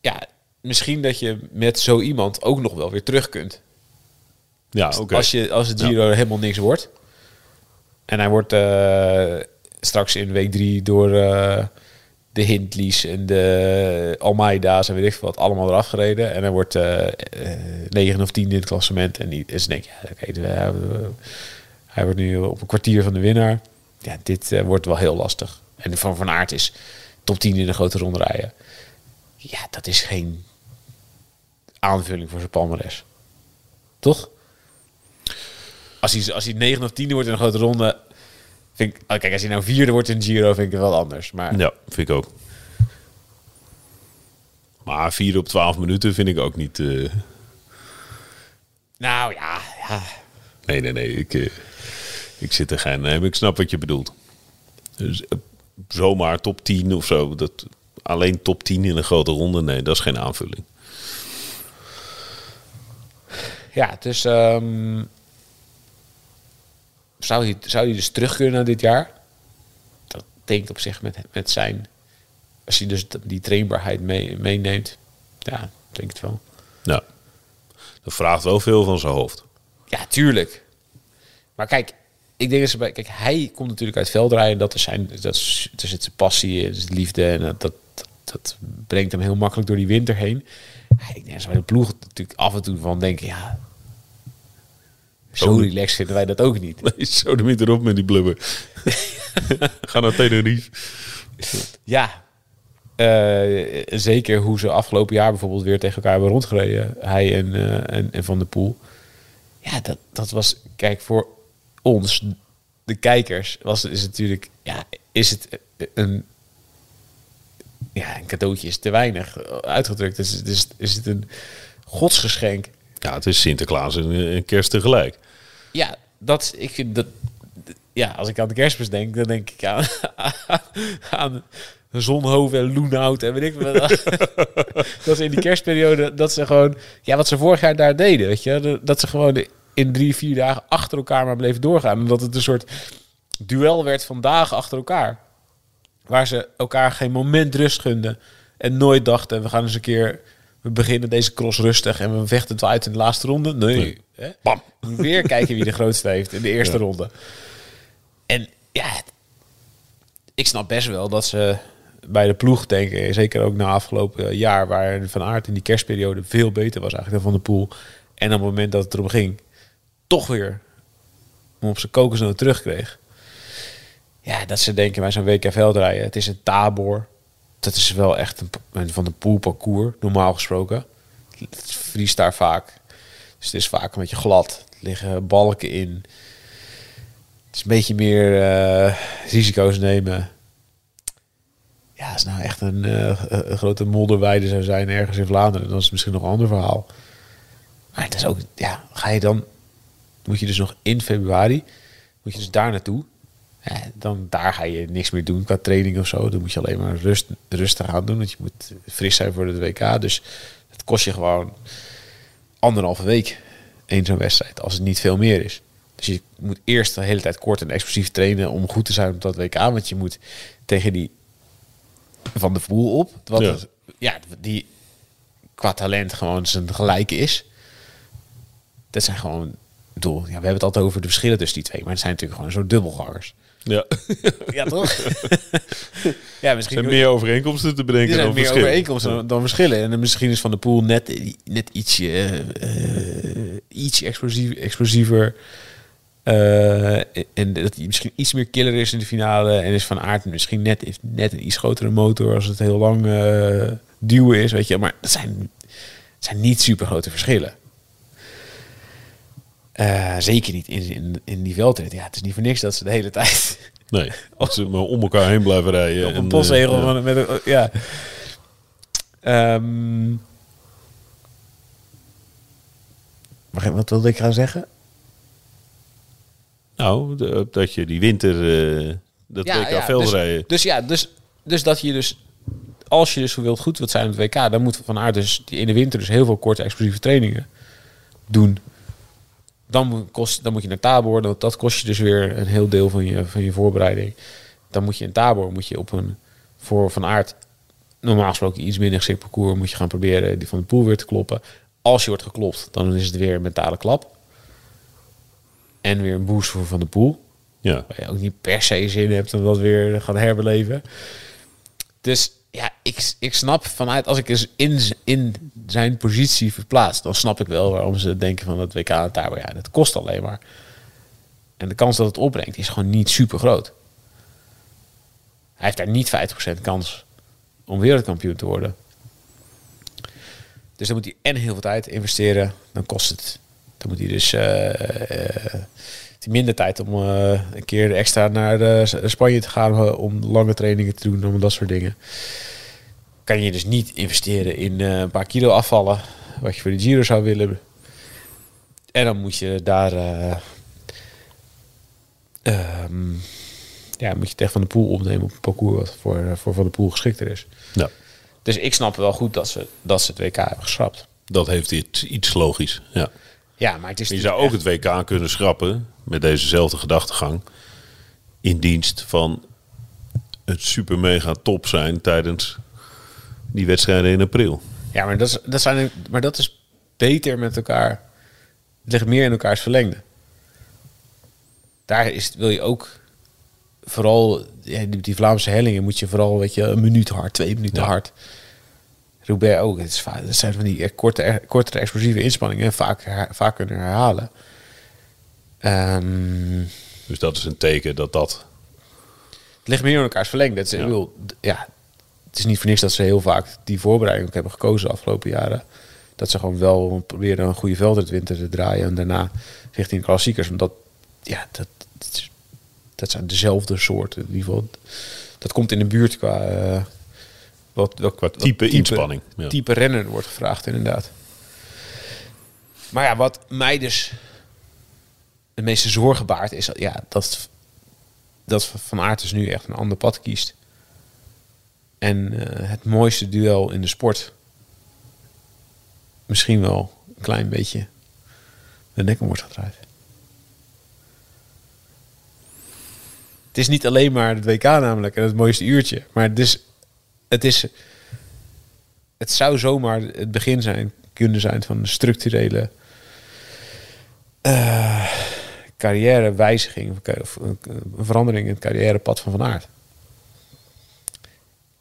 ja, misschien dat je met zo iemand ook nog wel weer terug kunt. Ja, oké. Als, je, als het Giro helemaal niks wordt. En hij wordt straks in week drie door de Hindleys en de Almeida's en weet ik wat allemaal eraf gereden. En hij wordt eh eh, negen of tien in het klassement. En die is denk ja, oké, we hebben- hij wordt nu op een kwartier van de winnaar. Ja, dit eh, wordt wel heel lastig. En Van Van Aert is top 10 in de grote ronde rijden. Ja, dat is geen aanvulling voor zijn palmares. Toch? Als hij, als hij 9 of 10 wordt in een grote ronde. Vind ik, oh, kijk, als hij nou vierde wordt in Giro, vind ik het wel anders. Maar Ja, vind ik ook. Maar 4 op 12 minuten vind ik ook niet... eh, Nou ja, ja. Nee, nee, nee. Ik, eh, ik zit er geen... Maar ik snap wat je bedoelt. Dus, eh, zomaar top 10 of zo. Dat, alleen top 10 in een grote ronde. Nee, dat is geen aanvulling. Ja, dus ehm, zou, hij, zou hij dus terug kunnen naar dit jaar? Dat denk ik op zich met, met zijn... Als hij dus die trainbaarheid mee, meeneemt. Ja, denk het wel. Nou, dat vraagt wel veel van zijn hoofd. Ja, tuurlijk. Maar kijk, ik denk dat ze bij... Kijk, hij komt natuurlijk uit veldrijden. Dat is zijn... Dat is, er zit zijn passie in, zijn liefde. En dat, dat, dat brengt hem heel makkelijk door die winter heen. Ik denk dat ze bij de ploeg natuurlijk af en toe van denken... Ja, zo Oh. relaxed vinden wij dat ook niet. Nee, zo de niet erop met die blubber. Ga naar Tenerife. Ja, eh, zeker hoe ze afgelopen jaar bijvoorbeeld weer tegen elkaar hebben rondgereden. Hij en, eh, en, en Van der Poel. Ja, dat, dat was, kijk, voor ons, de kijkers, was, is het natuurlijk, ja, is het een, ja, een cadeautje is te weinig uitgedrukt. Is, is, is het een godsgeschenk. Ja, het is Sinterklaas en, en kerst tegelijk. Ja, dat, ik dat, ja, als ik aan de kerstmis denk, dan denk ik aan, aan Zonhoven en Loenhout en weet ik wat. dat ze in die kerstperiode, dat ze gewoon, ja, wat ze vorig jaar daar deden, weet je, dat ze gewoon in drie, vier dagen achter elkaar maar bleven doorgaan. En dat het een soort duel werd van dagen achter elkaar. Waar ze elkaar geen moment rust gunden. En nooit dachten, we gaan eens een keer, we beginnen deze cross rustig en we vechten het wel uit in de laatste ronde. Nee. Nee. Hè? Bam. Weer kijken wie de grootste heeft in de eerste ronde. En ja, ik snap best wel dat ze bij de ploeg denken, zeker ook na afgelopen jaar, waar Van Aert in die kerstperiode veel beter was eigenlijk dan Van de Poel. En op het moment dat het erom ging, toch weer om op zijn kokosnoot terugkreeg. Ja, dat ze denken bij zo'n WK veldrijden, het is een tabor. Dat is wel echt een, een Van de Poel parcours, normaal gesproken. Het vriest daar vaak. Dus het is vaak een beetje glad. Er liggen balken in. Het is een beetje meer eh, risico's nemen. Ja, als nou echt een, eh, een grote modderweide zou zijn ergens in Vlaanderen, dan is het misschien nog een ander verhaal. Maar het is ook, ja, ga je dan, moet je dus nog in februari, moet je dus daar naartoe. Ja, dan daar ga je niks meer doen qua training of zo. Dan moet je alleen maar rust, rustig aan doen, want je moet fris zijn voor de WK. Dus het kost je gewoon anderhalve week één zo'n wedstrijd, als het niet veel meer is. Dus je moet eerst de hele tijd kort en explosief trainen om goed te zijn op dat WK. Want je moet tegen die van de Poel op. Wat Ja. het- ja, die qua talent gewoon zijn gelijke is. Dat zijn gewoon... Bedoel, ja, we hebben het altijd over de verschillen tussen die twee. Maar het zijn natuurlijk gewoon zo dubbelgangers. Ja, Ja, toch? ja, er misschien... zijn meer overeenkomsten te Er bedenken zijn dan meer verschillen. overeenkomsten dan, dan verschillen. En dan misschien is Van de Poel net, net ietsje, eh, iets explosief, explosiever. Eh, en dat hij misschien iets meer killer is in de finale. En is Van Aert misschien net, heeft net een iets grotere motor als het heel lang eh, duwen is. Weet je. Maar dat zijn, het zijn niet super grote verschillen. Eh, zeker niet in, in, in die veldrit. Ja, het is niet voor niks dat ze de hele tijd Nee, als ze maar om elkaar heen blijven rijden. op en, een postzegel eh, ja. met een, ja. Ehm, wat wilde ik gaan zeggen? Nou, de- dat je die winter, eh dat WK veldrijden... Dus, dus ja, dus, dus dat je dus, als je dus wilt goed wilt zijn op het WK, dan moet Van Aert dus die in de winter dus heel veel korte explosieve trainingen doen. Dan moet, kost, dan moet je naar Tabor, dat, dat kost je dus weer een heel deel van je, van je voorbereiding. Dan moet je in Tabor, moet je op een, voor Van Aert, normaal gesproken iets minder geschikt parcours, moet je gaan proberen die van de poel weer te kloppen. Als je wordt geklopt, dan is het weer een mentale klap. En weer een boost voor Van de Poel ja. waar je ook niet per se zin hebt om dat weer gaan herbeleven. Dus ja, ik, ik snap vanuit, als ik eens in, in zijn positie verplaats, dan snap ik wel waarom ze denken van het WK en Tabo, ja, dat kost alleen maar. En de kans dat het opbrengt is gewoon niet super groot. Hij heeft daar niet 50% kans om wereldkampioen te worden. Dus dan moet hij en heel veel tijd investeren. Dan kost het. Dan moet hij dus eh, eh, minder tijd om eh, een keer extra naar eh, Spanje te gaan eh, om lange trainingen te doen, om dat soort dingen. Kan je dus niet investeren in een paar kilo afvallen, wat je voor de Giro zou willen. En dan moet je daar... ehm, ja, moet je het echt van de pool opnemen op een parcours wat voor, voor Van de Poel geschikter is. Ja, Dus ik snap wel goed dat ze, dat ze het WK hebben geschrapt. dat heeft iets, iets logisch. Ja. Ja, maar het is Je zou ook het WK kunnen schrappen met dezezelfde gedachtegang. In dienst van het super mega top zijn tijdens die wedstrijden in april. Ja, maar dat is, dat zijn, maar dat is beter met elkaar. Het ligt meer in elkaars verlengde. Daar is, wil je ook vooral ja, die, die Vlaamse hellingen moet je vooral weet je, een minuut hard, twee minuten Ja. hard. Roubaix ook. Het, is vaak, het zijn van die echt korte, echt kortere explosieve inspanningen en vaak, vaak kunnen herhalen. Ehm, Dus dat is een teken dat dat... het ligt meer in elkaars verlengde. Het is, Ja. bedoel, ja, het is niet voor niks dat ze heel vaak die voorbereiding ook hebben gekozen de afgelopen jaren. Dat ze gewoon wel proberen een goede veldritwinter te draaien en daarna richting klassiekers. Omdat, ja, dat, dat, dat zijn dezelfde soorten. In ieder geval, dat komt in de buurt qua, eh, wat, wat, wat type inspanning, ja. Type renner wordt gevraagd, inderdaad. Maar ja, wat mij dus het meeste zorgen baart, is ja, dat, dat Van Aert dus nu echt een ander pad kiest. En eh, het mooiste duel in de sport misschien wel een klein beetje de nek om wordt gedraaid. Het is niet alleen maar het WK namelijk en het mooiste uurtje. Maar het is, het is... Het zou zomaar het begin zijn, kunnen zijn van een structurele eh, carrièrewijziging. Of een verandering in het carrièrepad van Van Aert.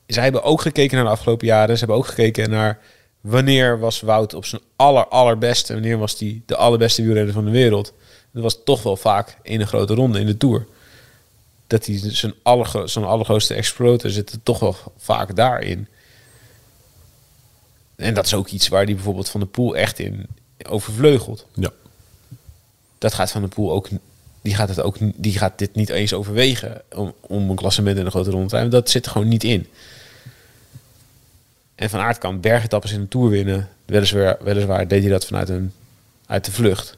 Zij hebben ook gekeken naar de afgelopen jaren. Ze hebben ook gekeken naar wanneer was Wout op zijn aller, allerbeste. Wanneer was hij de allerbeste wielrenner van de wereld. Dat was toch wel vaak in een grote ronde in de Tour. Dat hij zijn, allergro zijn allergrootste exploten zit er toch wel vaak daarin. En dat is ook iets waar die bijvoorbeeld Van de Poel echt in overvleugelt. Ja. Dat gaat Van de Poel ook... Die gaat, het ook, die gaat dit niet eens overwegen om, om een klassement in een grote ronde te rijden. Dat zit er gewoon niet in. En Van Aert kan bergetappes in een Tour winnen. Weliswaar, weliswaar deed hij dat vanuit een, uit de vlucht.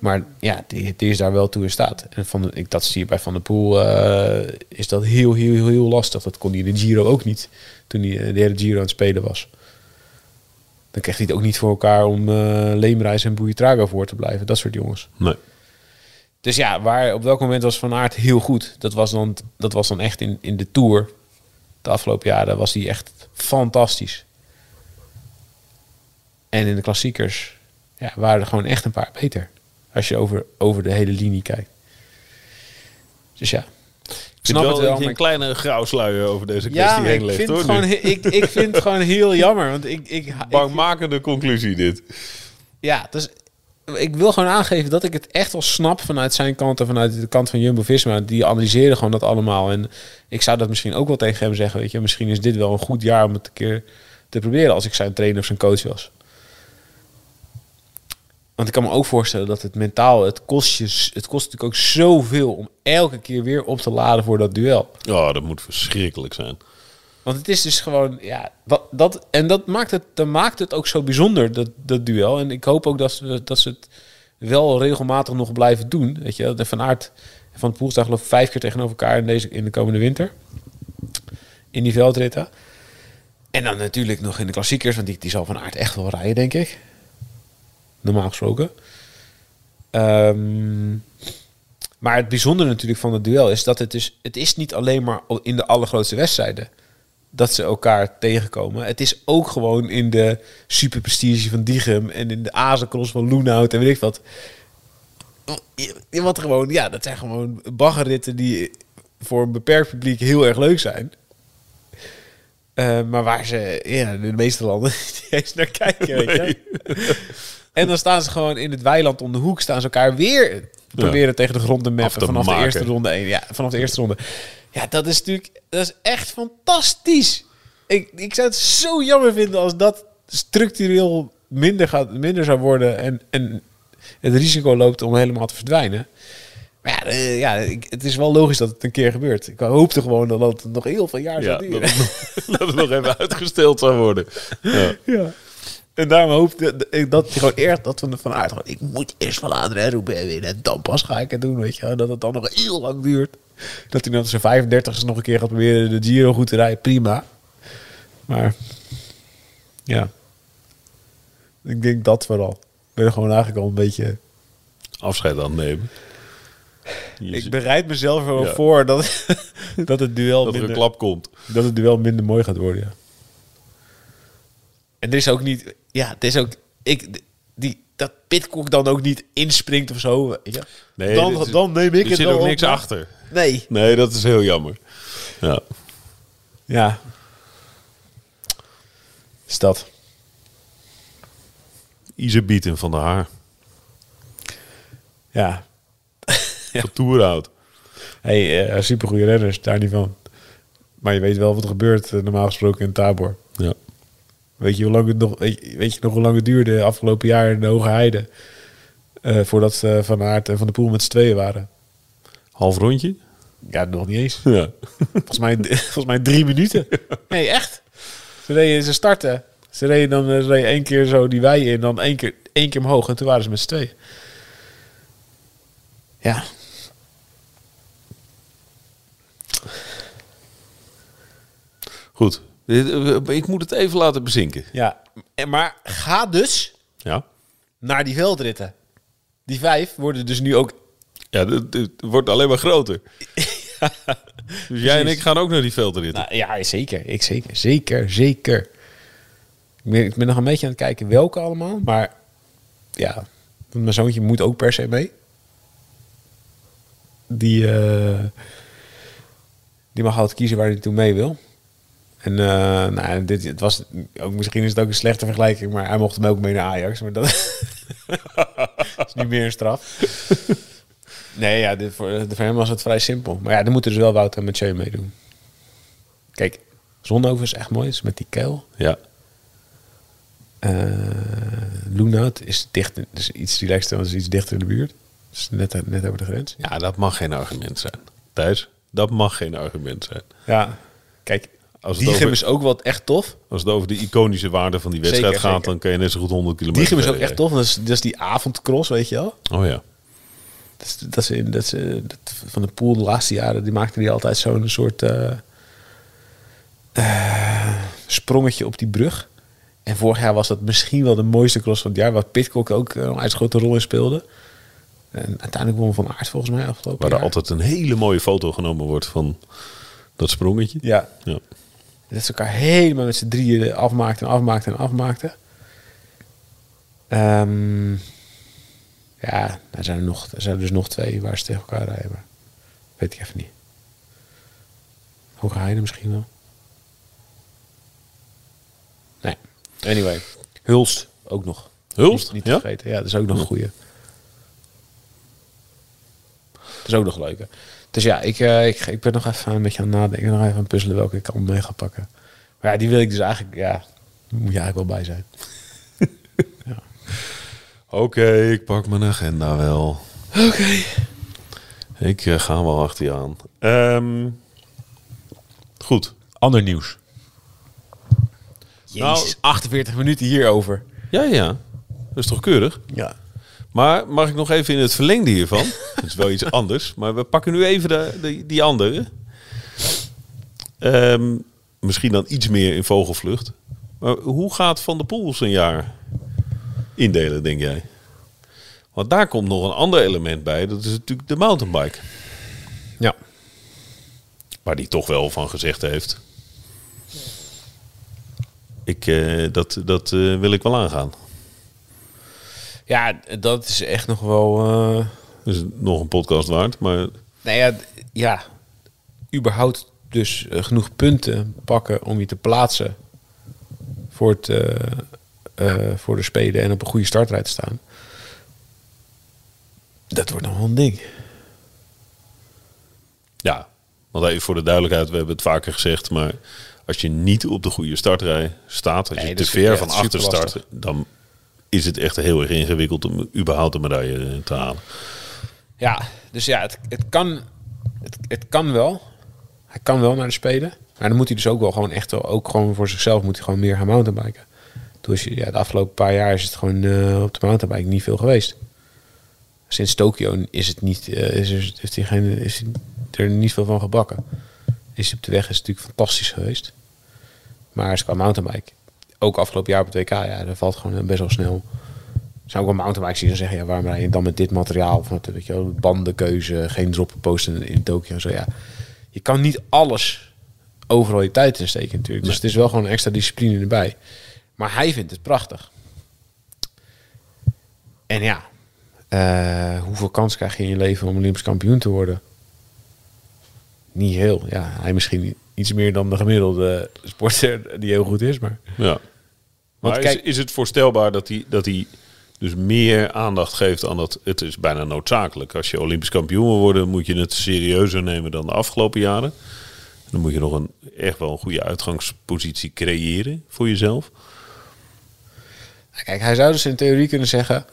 Maar ja, die, die is daar wel toe in staat. En van de, ik, dat zie je bij Van der Poel. eh, is dat heel, heel, heel, heel lastig. Dat kon hij in de Giro ook niet. Toen hij eh, de hele Giro aan het spelen was. Dan kreeg hij het ook niet voor elkaar om eh Leemreis en Boeitrago voor te blijven. Dat soort jongens. Nee. Dus ja, waar, op welk moment was Van Aert heel goed? Dat was dan, dat was dan echt in, in de Tour. De afgelopen jaren was hij echt fantastisch. En in de klassiekers ja, waren er gewoon echt een paar beter. Als je over, over de hele linie kijkt. Dus ja. Ik Ik snap wel het wel, dat je een kleine grauwsluier over deze kwestie ja, heen ik legt, vind, hoor. gewoon, ik, ik vind het gewoon heel jammer. Want ik, ik, ik, Bangmakende conclusie dit. ja, dus ik wil gewoon aangeven dat ik het echt wel snap vanuit zijn kant en vanuit de kant van Jumbo-Visma. Die analyseren gewoon dat allemaal. En ik zou dat misschien ook wel tegen hem zeggen. Weet je, misschien is dit wel een goed jaar om het een keer te proberen als ik zijn trainer of zijn coach was. Want ik kan me ook voorstellen dat het mentaal, het kost, je, het kost natuurlijk ook zoveel om elke keer weer op te laden voor dat duel. Ja, dat moet verschrikkelijk zijn. Want het is dus gewoon, ja, wat, dat, en dat maakt het, dat maakt het ook zo bijzonder, dat, dat duel. En ik hoop ook dat ze, dat ze het wel regelmatig nog blijven doen. Weet je, de Van Aert en Van het Poel staan geloof ik vijf keer tegenover elkaar in, deze, in de komende winter. In die veldritten. En dan natuurlijk nog in de klassiekers, want die, die zal Van Aert echt wel rijden, denk ik. Normaal gesproken. Ehm, maar het bijzondere natuurlijk van het duel is dat het dus... Het is niet alleen maar in de allergrootste wedstrijden dat ze elkaar tegenkomen. Het is ook gewoon in de superprestige van Diegem en in de Azencross van Loenhout en weet ik wat. Wat gewoon, ja, dat zijn gewoon baggerritten die voor een beperkt publiek heel erg leuk zijn. Eh, maar waar ze ja, in de meeste landen niet eens naar kijken. Weet je? En dan staan ze gewoon in het weiland om de hoek, staan ze elkaar weer proberen tegen de grond te meppen te vanaf maken. de eerste ronde 1. Ja, vanaf de eerste ronde. Ja, dat is natuurlijk dat is echt fantastisch. Ik, ik zou het zo jammer vinden als dat structureel minder, gaat, minder zou worden en, en het risico loopt om helemaal te verdwijnen. Maar ja, eh, ja ik, het is wel logisch dat het een keer gebeurt. Ik hoopte gewoon dat het nog heel veel jaar Ja, zou dat duren. het, nog, dat het nog even uitgesteld zou worden. Ja. Ja. En daarom hoopte ik dat gewoon eerst dat van, van aard ik moet eerst van Adrien Roubaix winnen. En dan pas ga ik het doen, weet je. Dat het dan nog heel lang duurt. Dat hij dan zijn 35 nog een keer gaat proberen de Giro goed te rijden. Prima. Maar ja. Ik denk dat vooral. Ik ben er gewoon eigenlijk al een beetje... Afscheid aan het nemen. Je Ik bereid mezelf er wel Ja. voor dat, dat, het duel dat er een minder, klap komt. dat het duel minder mooi gaat worden, ja. En er is ook niet... Ja, het is ook... Ik, die, dat Pitcock dan ook niet inspringt of zo. Weet je? Nee, dan, dit dan neem ik Er het zit ook niks achter. Nee. Nee, dat is heel jammer. Ja. Ja. Is dat. Van de Haar. Ja. Van Toerhout. Hey, eh supergoeie renners, daar niet van. Maar je weet wel wat er gebeurt eh, normaal gesproken in Tabor. Ja. Weet je, hoe lang het nog, weet, je- nog hoe lang het duurde afgelopen jaar in de Hoge Heide? eh, voordat eh, Van Aert en Van de Poel met z'n tweeën waren. Half rondje? Ja, nog niet eens. Ja. Volgens mij, volgens mij drie minuten. Nee, echt. Ze, reden, ze starten. Ze reden dan eh, ze reden één keer zo die wei in, dan één keer, één keer omhoog. En toen waren ze met z'n tweeën. Ja. Goed. Eh, Ik moet het even laten bezinken. ja. En, maar ga dus Ja. naar die veldritten. Die vijf worden dus nu ook... Ja, het wordt alleen maar groter. dus jij en ik gaan ook naar die veldritten. Nou, ja, zeker. Ik zeker. Zeker, zeker. Ik ben, ik ben nog een beetje aan het kijken welke allemaal. Maar ja, mijn zoontje moet ook per se mee. Die, eh, die mag altijd kiezen waar hij toe mee wil. En eh, nou, dit, het was, ook, misschien is het ook een slechte vergelijking, maar hij mocht hem ook mee naar Ajax. Maar dat is niet meer een straf. Nee, ja, dit, voor, voor hem was het vrij simpel. Maar ja, dan moeten dus wel Wouter en Mathieu meedoen. Kijk, Zonhoven is echt mooi, is met die kuil. Ja. Eh Loenhout is dicht, dus iets relaxter, want is iets dichter in de buurt. Dus net, net over de grens. ja, dat mag geen argument zijn. Thijs, dat mag geen argument zijn. Ja, kijk, Als het Diegem over- is ook wat echt tof. Als het over de iconische waarde van die wedstrijd Zeker, gaat, zeker. dan kan je net zo goed 100 kilometer Diegem is ook echt tof. Dat is, dat is die avondcross, weet je wel. Oh ja. Dat, is, dat, is, dat, is, eh, dat van de pool de laatste jaren, die maakte die altijd zo'n soort eh, eh, sprongetje op die brug. En vorig jaar was dat misschien wel de mooiste cross van het jaar, waar Pitcock ook een uitgrote rol in speelde. En uiteindelijk won Van Aert volgens mij afgelopen Waar er jaar. altijd een hele mooie foto genomen wordt van dat sprongetje. Ja, Ja. Dat ze elkaar helemaal met z'n drieën afmaakten en afmaakten en afmaakten. Ehm, ja, er zijn er, nog, er zijn er dus nog twee waar ze tegen elkaar rijden. Maar weet ik even niet. Hoge Heide misschien wel. Nee. Anyway. Hulst ook nog. Hulst? Niet, te Ja? vergeten. Ja, dat is ook nog een goeie. Dat is ook nog leuker. Dus ja, ik, eh, ik, ik ben nog even een beetje aan het nadenken. Nog even aan het puzzelen welke ik allemaal mee ga pakken. Maar ja, die wil ik dus eigenlijk... Ja, daar moet je eigenlijk wel bij zijn. Oké, ik pak mijn agenda wel. Oké. Ik eh, ga wel achter je aan. Ehm, goed. Ander nieuws. Nou- Jezus, 48 minuten hierover. Ja, ja. Dat is toch keurig? Ja. Maar mag ik nog even in het verlengde hiervan? Dat is wel iets anders. Maar we pakken nu even de, de- die andere. Ehm, misschien dan iets meer in vogelvlucht. Maar hoe gaat Van der Poel zijn jaar indelen, denk jij? Want daar komt nog een ander element bij. Dat is natuurlijk de mountainbike. Ja. Waar hij toch wel van gezegd heeft. Ik, eh, dat dat eh, wil ik wel aangaan. Ja, dat is echt nog wel... eh, Dus nog een podcast waard. Maar Nou ja, ja. überhaupt dus eh, genoeg punten pakken om je te plaatsen voor, het, eh, voor de Spelen en op een goede startrij te staan. Dat wordt nog wel een ding. Ja, want even voor de duidelijkheid, we hebben het vaker gezegd, maar als je niet op de goede startrij staat, als je te ver van achter start, dan is het echt heel erg ingewikkeld om überhaupt een medaille eh, te halen. Ja, dus ja, het, het, kan, het, het kan wel. Hij kan wel naar de Spelen. Maar dan moet hij dus ook wel gewoon echt ook gewoon voor zichzelf moet hij gewoon meer gaan mountainbiken. Doet Dus ja, de afgelopen paar jaar is het gewoon eh, op de mountainbike niet veel geweest. Sinds Tokio is het niet, eh, is, er, geen, is er niet veel van gebakken. Is op de weg is het natuurlijk fantastisch geweest. Maar is qua mountainbike, ook afgelopen jaar op het WK, ja, dat valt gewoon best wel snel. Zijn ook wel mountainbikes die dan zeggen, ja, waarom rij je dan met dit materiaal? Of met, weet je wel, bandenkeuze, geen drop posten in Tokio. Zo ja, je kan niet alles overal je tijd in steken natuurlijk. Dus het is wel gewoon een extra discipline erbij. Maar hij vindt het prachtig. En ja, eh, hoeveel kans krijg je in je leven om Olympisch kampioen te worden? Niet heel. Ja, hij misschien iets meer dan de gemiddelde sporter die heel goed is. Maar Ja. Maar kijk- is, is het voorstelbaar dat hij, dat hij dus meer aandacht geeft aan dat... Het is bijna noodzakelijk. Als je Olympisch kampioen wil worden, moet je het serieuzer nemen dan de afgelopen jaren. En dan moet je nog een, echt wel een goede uitgangspositie creëren voor jezelf. Nou, Kijk, hij zou dus in theorie kunnen zeggen...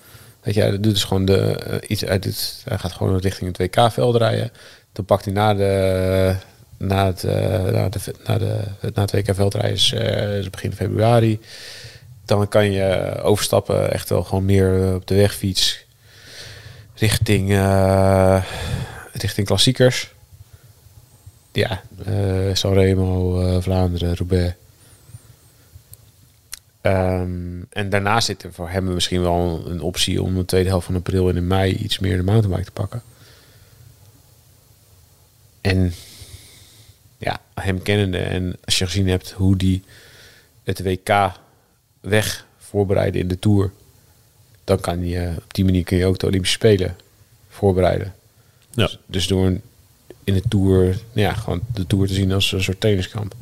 Dat je, hij doet dus gewoon de, eh, iets uit het, hij gaat gewoon richting het WK-veld rijden. Dan pakt hij na, de, na, het, eh, na, de, na, de, na het WK-veld rijden is, eh, is begin februari. Dan kan je overstappen echt wel gewoon meer op de wegfiets richting, eh, richting klassiekers. Ja, eh Sanremo, eh, Vlaanderen, Roubaix. Ehm, en daarna zit er voor hem misschien wel een optie om de tweede helft van april en in mei iets meer de mountainbike te pakken. En ja, hem kennende en als je gezien hebt hoe die het WK weg voorbereiden in de Tour, dan kan je op die manier kun je ook de Olympische Spelen voorbereiden. Ja. Dus, dus door een, in de Tour, nou ja, gewoon de Tour te zien als een soort tenniskamp.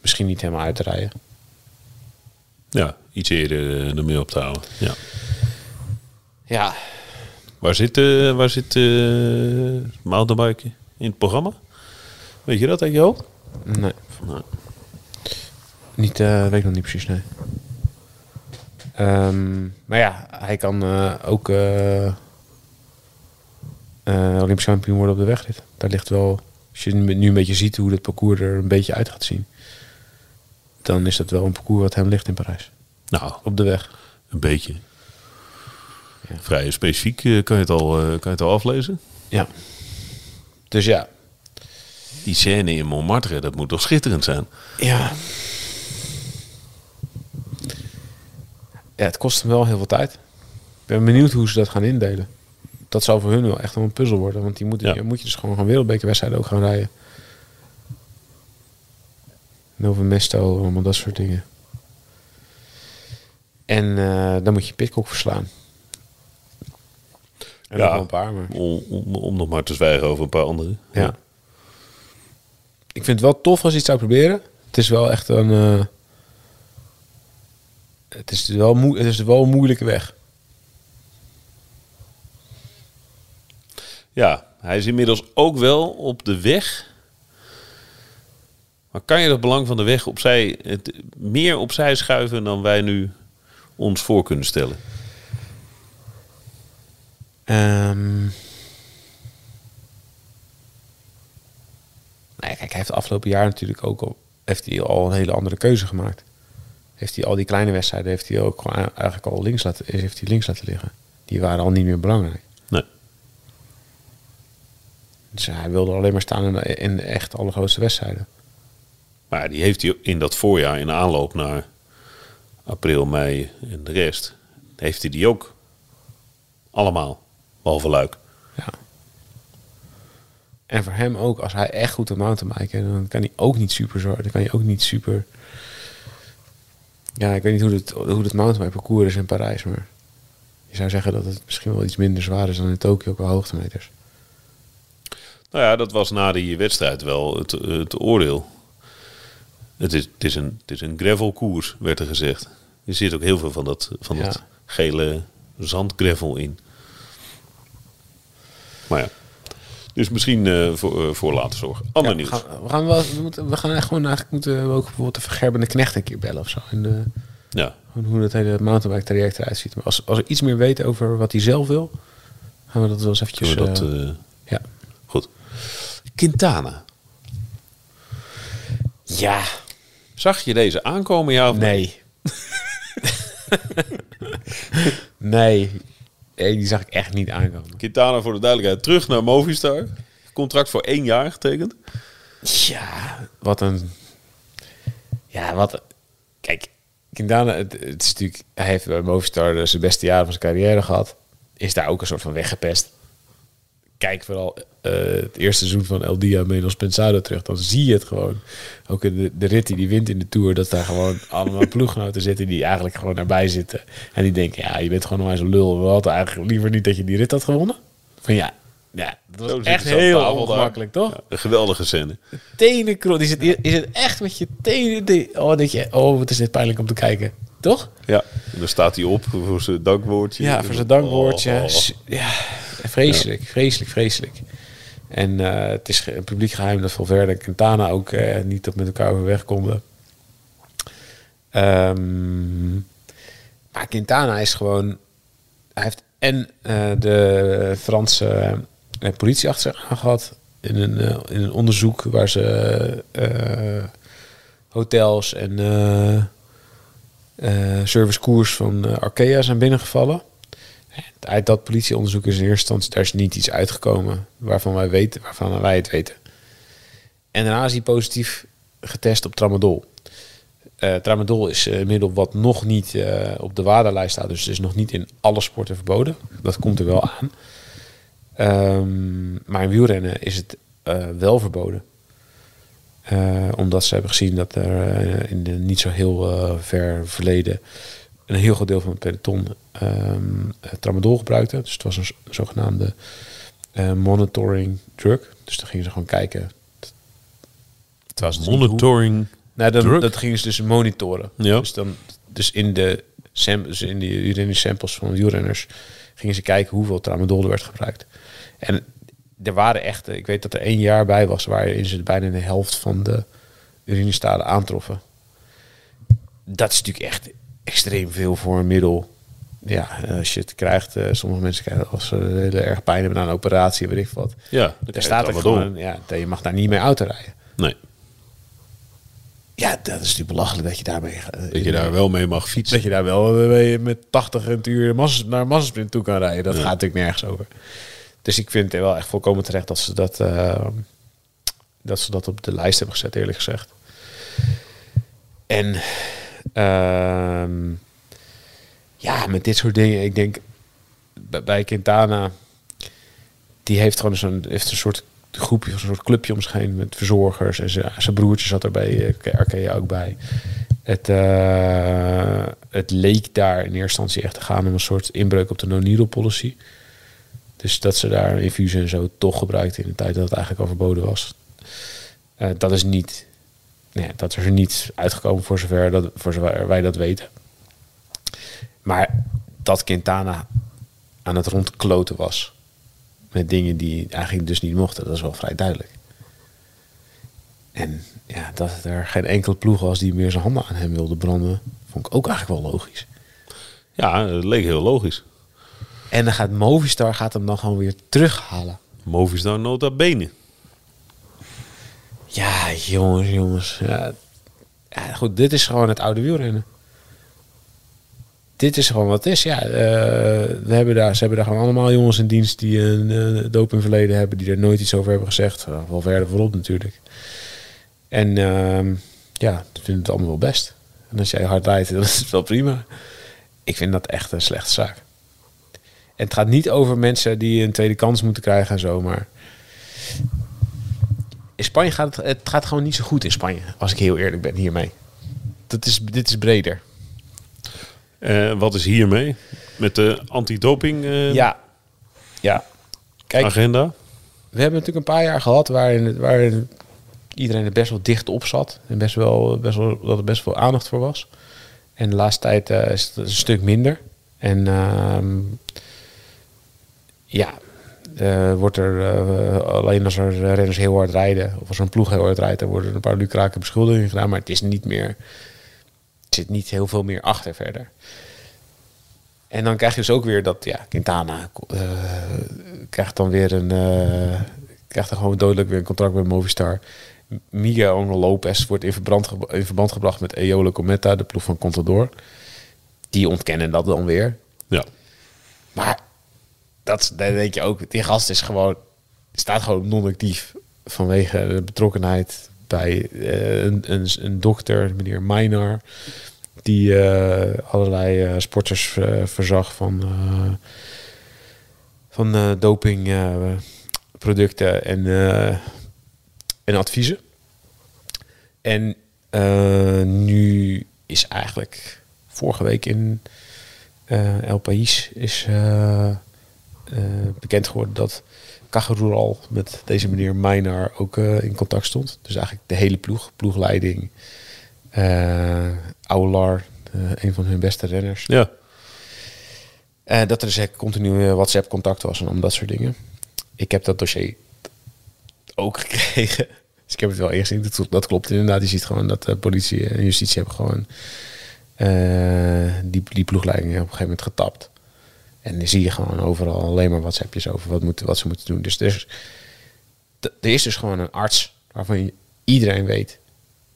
Misschien niet helemaal uit te rijden. Ja, iets eerder eh, ermee op te houden. Ja. Ja, Waar zit, eh waar zit eh mountainbike in het programma? Weet je dat uit je hoofd? nee. Nou, Niet, eh weet ik nog niet precies, nee. Ehm, maar ja, hij kan eh, ook eh Olympisch kampioen worden op de wegrit. Daar ligt wel, als je nu een beetje ziet hoe het parcours er een beetje uit gaat zien, dan is dat wel een parcours wat hem ligt in Parijs. nou, Op de weg. een beetje. Ja. Vrij specifiek kan, je het al, kan je het al aflezen. Ja. Dus ja. Die scène in Montmartre, dat moet toch schitterend zijn? Ja. Ja, het kost hem wel heel veel tijd. Ik ben benieuwd hoe ze dat gaan indelen. Dat zal voor hun wel echt wel een puzzel worden. Want die moet, Ja. je moet je dus gewoon gaan wereldbekerwedstrijden ook gaan rijden. Nova Mesto, allemaal dat soort dingen. En eh, dan moet je Pitcock verslaan. En Ja. een paar, maar... Om, om, om nog maar te zwijgen over een paar andere. Ja. Ik vind het wel tof als je het zou proberen. Het is wel echt een. eh, het, is wel moe, het is wel een moeilijke weg. Ja, hij is inmiddels ook wel op de weg. Maar kan je dat belang van de weg opzij, het, meer opzij schuiven dan wij nu ons voor kunnen stellen? Nou ja, kijk, hij heeft de afgelopen jaar natuurlijk ook al, heeft hij al een hele andere keuze gemaakt. Heeft hij al die kleine wedstrijden heeft hij ook gewoon eigenlijk al links laten, heeft hij links laten liggen. Die waren al niet meer belangrijk. Nee. Dus hij wilde alleen maar staan in de, in de echt allergrootste wedstrijden. Maar die heeft hij in dat voorjaar, in aanloop naar april, mei en de rest, heeft hij die ook allemaal. Behalve Luik. Ja. En voor hem ook, als hij echt goed op mountainbiken, dan kan hij ook niet super zwaar. Dan kan je ook niet super. Ja, ik weet niet hoe het, hoe het mountainbike parcours is in Parijs, maar je zou zeggen dat het misschien wel iets minder zwaar is dan in Tokio qua hoogtemeters. Nou ja, dat was na die wedstrijd wel het, het oordeel. Het is, het, is een, het is een gravelkoers, werd er gezegd. Er zit ook heel veel van dat, van Ja. dat gele zandgravel in. Maar ja, dus misschien eh, voor, eh, voor later zorgen. Ander Ja, nieuws. We gaan, we gaan, wel, we moeten, we gaan echt gewoon eigenlijk moeten we ook bijvoorbeeld de vergerbende knecht een keer bellen of zo. En de, Ja, hoe dat hele mountainbike traject eruit ziet. Maar als, als we iets meer weten over wat hij zelf wil, gaan we dat wel eens eventjes... dat... eh, eh, ja. goed. Quintana. ja, Zag je deze aankomen, ja of Nee. nee. Die zag ik echt niet aankomen. Quintana voor de duidelijkheid terug naar Movistar. Contract voor één jaar getekend. Ja, wat een... Ja, wat... Kijk, Quintana, het, het is natuurlijk... Hij heeft bij Movistar zijn beste jaren van zijn carrière gehad. Is daar ook een soort van weggepest. Kijk vooral eh, het eerste seizoen van El Dia Menos Pensado terug. Dan zie je het gewoon. Ook in de, de rit die die wint in de Tour. Dat daar gewoon allemaal ploeggenoten zitten die eigenlijk gewoon erbij zitten. En die denken, ja, je bent gewoon nog maar zo'n lul. We hadden eigenlijk liever niet dat je die rit had gewonnen. Van ja, ja dat was echt heel ongemakkelijk, toch? Ja, een geweldige scène. tenen krol. Is het, is het echt met je tenen? Oh, dat je, oh, wat is dit pijnlijk om te kijken. Toch? Ja, en dan staat hij op voor zijn dankwoordje. Ja, voor zijn dankwoordje. Oh, oh. S- Ja, vreselijk, vreselijk, vreselijk. En eh, het is een publiek geheim dat Valverde en Quintana ook eh, niet op met elkaar overweg konden. Ehm, maar Quintana is gewoon... Hij heeft en eh, de Franse politie achter zich gehad... In een, in een onderzoek waar ze hotels en servicekoers van Arkea zijn binnengevallen. Uit dat politieonderzoek is in eerste instantie daar is niet iets uitgekomen waarvan wij weten, waarvan wij het weten. En daarna is hij positief getest op tramadol. Eh tramadol is eh, een middel wat nog niet eh, op de WADA-lijst staat, dus het is nog niet in alle sporten verboden. Dat komt er wel aan. Ehm, maar in wielrennen is het wel verboden. Omdat ze hebben gezien dat er in de niet zo heel ver verleden een heel groot deel van het peloton ehm, eh, tramadol gebruikte. Dus het was een zogenaamde eh, monitoring drug. Dus dan gingen ze gewoon kijken. Het was Monitoring. Nee, dan, drug? dat gingen ze dus monitoren. Ja. Dus, dan, dus in de, sam, dus in de urine samples van wielrenners gingen ze kijken hoeveel tramadol er werd gebruikt. En er waren echt, ik weet dat er één jaar bij was waarin ze bijna de helft van de urinestalen aantroffen. Dat is natuurlijk echt extreem veel voor een middel. Ja, als je het krijgt, eh, sommige mensen krijgen als ze heel erg pijn hebben na een operatie, weet ik wat. Ja, Daar staat er gewoon, ja, je mag daar niet mee auto rijden. Nee, Ja, dat is natuurlijk belachelijk dat je daarmee... eh, dat je daar wel mee mag fietsen. Dat je daar wel eh, mee met 80 en uur massa, naar massasprint toe kan rijden. Dat Ja. gaat natuurlijk nergens over. Dus ik vind het wel echt volkomen terecht dat ze dat, eh, dat, ze dat op de lijst hebben gezet, eerlijk gezegd. En ehm, ja, met dit soort dingen, ik denk bij, Quintana, die heeft gewoon zo'n heeft een soort groepje, een soort clubje om met verzorgers. En zijn, broertje zat er bij eh, Arkea ook bij. Het, eh, het leek daar in eerste instantie echt te gaan om een soort inbreuk op de no-needle policy. Dus dat ze daar infusen en zo toch gebruikten in de tijd dat het eigenlijk al verboden was. Eh, dat is niet, nee, dat is er niet uitgekomen voor zover, dat, voor zover wij dat weten. Maar dat Quintana aan het rondkloten was met dingen die eigenlijk dus niet mochten, dat is wel vrij duidelijk. En ja, dat er geen enkele ploeg was die meer zijn handen aan hem wilde branden, vond ik ook eigenlijk wel logisch. Ja, dat leek heel logisch. En dan gaat Movistar gaat hem dan gewoon weer terughalen. Movistar nota bene. Ja, jongens, jongens. Ja, goed, dit is gewoon het oude wielrennen. Dit is gewoon wat is. Ja, eh, we hebben daar, ze hebben daar gewoon allemaal jongens in dienst die een uh, dopingverleden hebben, die er nooit iets over hebben gezegd. Uh, wel verder voorop natuurlijk. En ehm, ja, ik vind het allemaal wel best. En als jij hard rijdt, dan is het wel prima. Ik vind dat echt een slechte zaak. En het gaat niet over mensen die een tweede kans moeten krijgen en zo, maar in Spanje gaat het, het gaat gewoon niet zo goed in Spanje, als ik heel eerlijk ben hiermee. Dat is, dit is breder. Uh, wat is hiermee? Met de antidoping uh, ja. ja. Kijk, agenda? We hebben natuurlijk een paar jaar gehad waarin, het, waarin iedereen er best wel dicht op zat. En best wel, best wel, dat er best wel aandacht voor was. En de laatste tijd uh, is het een stuk minder. En uh, ja, uh, wordt er uh, alleen als er renners heel hard rijden, of als er een ploeg heel hard rijdt, dan worden er een paar lucrake beschuldigingen gedaan. Maar het is niet meer. Er zit niet heel veel meer achter verder. En dan krijg je dus ook weer dat, ja, Quintana uh, krijgt dan weer een. krijgt dan gewoon dodelijk weer een contract met Movistar. Miguel Lopez wordt in in verband gebracht met Eole Cometa, de ploeg van Contador. Die ontkennen dat dan weer. Ja. Maar dat, denk je ook, die gast is gewoon, staat gewoon non-actief vanwege de betrokkenheid bij eh, een, een, een dokter, meneer Meinar, die eh, allerlei eh, sporters verzag van, van eh, doping eh, producten en, en adviezen. En nu is eigenlijk vorige week in El País is bekend geworden dat Cajarural met deze meneer Meinar ook eh, in contact stond. Dus eigenlijk de hele ploeg, ploegleiding, eh Aular, eh, een van hun beste renners. Ja. Eh, dat er dus continu eh, WhatsApp-contact was en om dat soort dingen. Ik heb dat dossier ook gekregen. Dus ik heb het wel eerst gezien. Dat, dat klopt inderdaad. Je ziet gewoon dat de politie en justitie hebben gewoon eh, die, die ploegleiding op een gegeven moment getapt. En dan zie je gewoon overal alleen maar WhatsAppjes over wat, moet, wat ze moeten doen. Dus er is, dus gewoon een arts waarvan iedereen weet...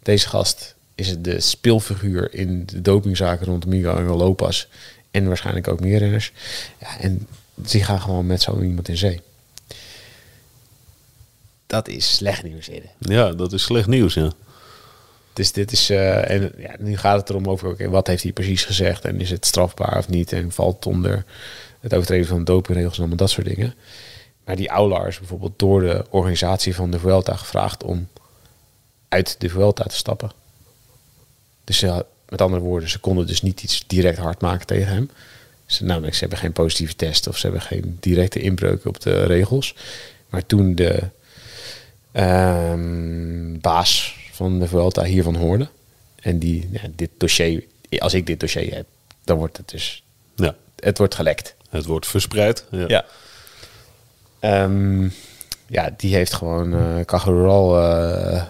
deze gast is de speelfiguur in de dopingzaken rond Miguel Lopez... en waarschijnlijk ook meer renners. Ja, en die gaan gewoon met zo iemand in zee. Dat is slecht nieuws, Ede. ja, dat is slecht nieuws, ja. Dus dit is. eh, en ja, nu gaat het erom over oké, wat heeft hij precies gezegd en is het strafbaar of niet en valt onder het overtreden van dopingregels en allemaal dat soort dingen. Maar die Aular is bijvoorbeeld door de organisatie van de Vuelta gevraagd om uit de Vuelta te stappen. Dus met andere woorden, ze konden dus niet iets direct hard maken tegen hem. Ze, namelijk, ze hebben geen positieve test of ze hebben geen directe inbreuken op de regels. Maar toen de ehm, baas van de Vuelta hiervan hoorde. En die, ja, dit dossier, als ik dit dossier heb, dan wordt het dus, ja. het wordt gelekt. Het wordt verspreid. Ja. Ja. Ehm, ja, die heeft gewoon Cajarural eh,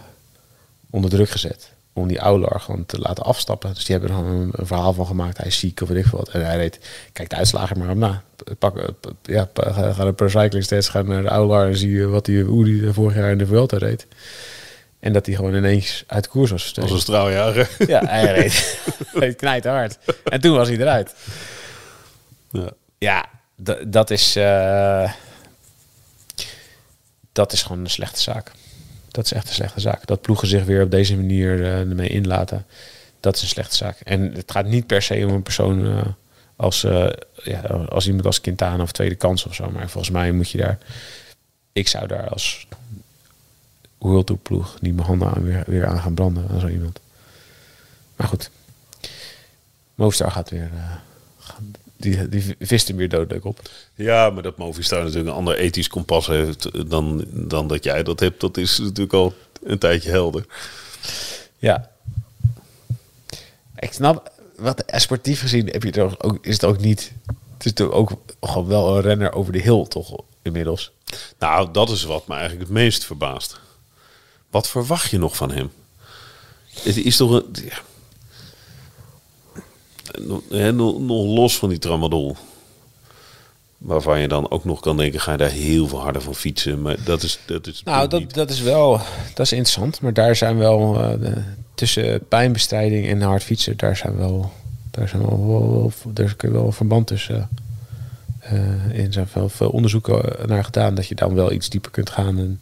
onder druk gezet. Om die Aular gewoon te laten afstappen. Dus die hebben er gewoon een, verhaal van gemaakt. Hij is ziek of weet ik wat. En hij reed, kijk de uitslagen maar op na. Pak, ja, ga, de Pro Cycling Stats, ga naar de Aular en zie wat die, hoe die vorig jaar in de Vuelta reed. En dat hij gewoon ineens uit koers was Als verstegen. een straaljager. Ja, hij reed, reed knijterhard. En toen was hij eruit. ja. Ja, dat is. eh, dat is gewoon een slechte zaak. Dat is echt een slechte zaak. Dat ploegen zich weer op deze manier eh, ermee inlaten. Dat is een slechte zaak. En het gaat niet per se om een persoon eh, als, eh, ja, als iemand als Quintana of tweede kans of zo. Maar volgens mij moet je daar. Ik zou daar als World Tour ploeg niet mijn handen aan weer, weer aan gaan branden aan zo iemand. Maar goed. Movistar gaat weer. eh, die, die vist hem weer doodleuk op. Ja, maar dat Movistar natuurlijk een ander ethisch kompas heeft dan, dan dat jij dat hebt, dat is natuurlijk al een tijdje helder. Ja. Ik snap, wat sportief gezien heb je toch ook, is het ook niet. Het is toch ook gewoon wel een renner over de hill, toch inmiddels. Nou, dat is wat me eigenlijk het meest verbaast. Wat verwacht je nog van hem? Het is toch een... Ja. Nog- hè, nog, nog los van die tramadol. Waarvan je dan ook nog kan denken, ga je daar heel veel harder van fietsen. Maar dat is, dat is Nou, dat, niet. dat is wel dat is interessant. Maar daar zijn wel eh, de- tussen pijnbestrijding en hard fietsen, daar zijn wel, daar zijn wel, wel, wel- daar kun je wel een verband tussen. eh in zijn veel, veel onderzoeken naar gedaan dat je dan wel iets dieper kunt gaan. En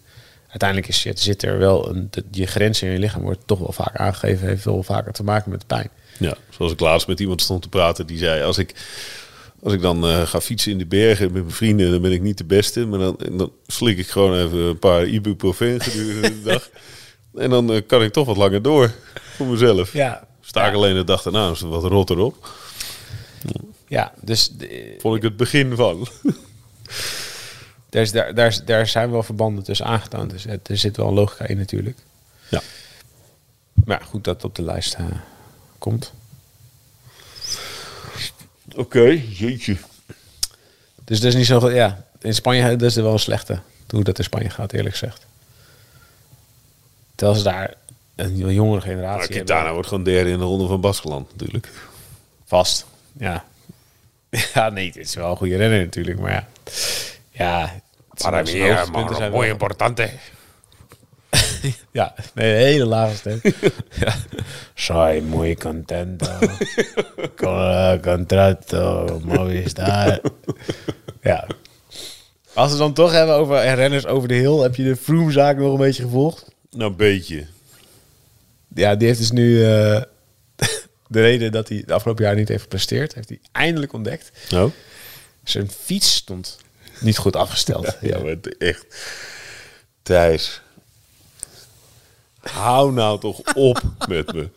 uiteindelijk is, zit er wel een, de, je grens in je lichaam wordt toch wel vaak aangegeven, heeft wel vaker te maken met pijn. Ja, zoals ik laatst met iemand stond te praten, die zei: Als ik, als ik dan eh, ga fietsen in de bergen met mijn vrienden, dan ben ik niet de beste. Maar dan, dan slik ik gewoon even een paar ibuprofen gedurende de dag. En dan eh, kan ik toch wat langer door voor mezelf. Ja, Sta ik alleen de dag daarna, is er wat rot erop. ja dus de- Vond ik het begin van. Daar, is, daar, daar, zijn wel verbanden tussen aangetoond. Dus het, er zit wel logica in natuurlijk. Ja. Maar ja, goed dat het op de lijst eh, komt. Oké, jeetje. Dus dat is niet zo... goed- Ja, in Spanje dat is er wel een slechte. Hoe dat in Spanje gaat, eerlijk gezegd. Terwijl ze daar een jongere generatie Maar hebben. Quintana wordt gewoon derde in de ronde van Baskeland natuurlijk. Vast, ja. Ja, nee, het is wel een goede renner natuurlijk, maar ja. Ja, zijn hoogtepunten zijn wel- importante. Ja, nee, een hele lage stem. ja. Soy muy contento. Con el contrato Movistar. ja. Als we het dan toch hebben over renners over de hill, heb je de Froome-zaak nog een beetje gevolgd? Nou, een beetje. Ja, die heeft dus nu eh, de reden dat hij de afgelopen jaar niet heeft gepresteerd, heeft hij eindelijk ontdekt. Nou? Zijn fiets stond niet goed afgesteld. Ja, het- echt. Thijs. Hou nou toch op met me.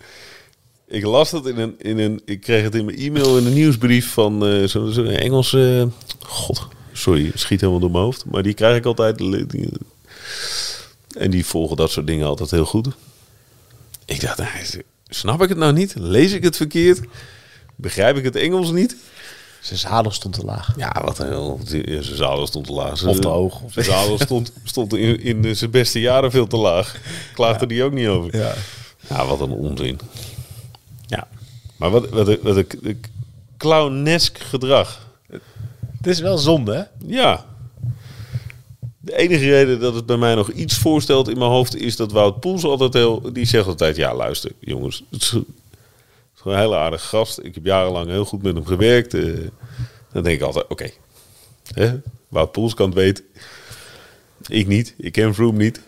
Ik las dat in een, in een... Ik kreeg het in mijn e-mail in een nieuwsbrief van eh, zo'n zo Engelse... God, sorry, schiet helemaal door mijn hoofd. Maar die krijg ik altijd. Die- En die volgen dat soort dingen altijd heel goed. Ik dacht, nou, snap ik het nou niet? Lees ik het verkeerd? Begrijp ik het Engels niet? Zijn zadel stond te laag. Ja, wat een. Ja, Zijn zadel stond te laag. Zijn- Of te hoog. Zijn zadel stond, stond in, in de- zijn beste jaren veel te laag. Klaagde die ook niet over. Ja. Ja, wat een onzin. ja. Maar wat, wat, een- wat een clownesk gedrag. Het is wel zonde, hè? Ja. De enige reden dat het bij mij nog iets voorstelt in mijn hoofd is dat Wout Poels altijd heel. Die zegt altijd: Ja, luister, jongens. Het gewoon een hele aardige gast. Ik heb jarenlang heel goed met hem gewerkt. eh. dan denk ik altijd: Oké. Hè? Wout Poels kan het weten. Ik niet. Ik ken Vroom niet.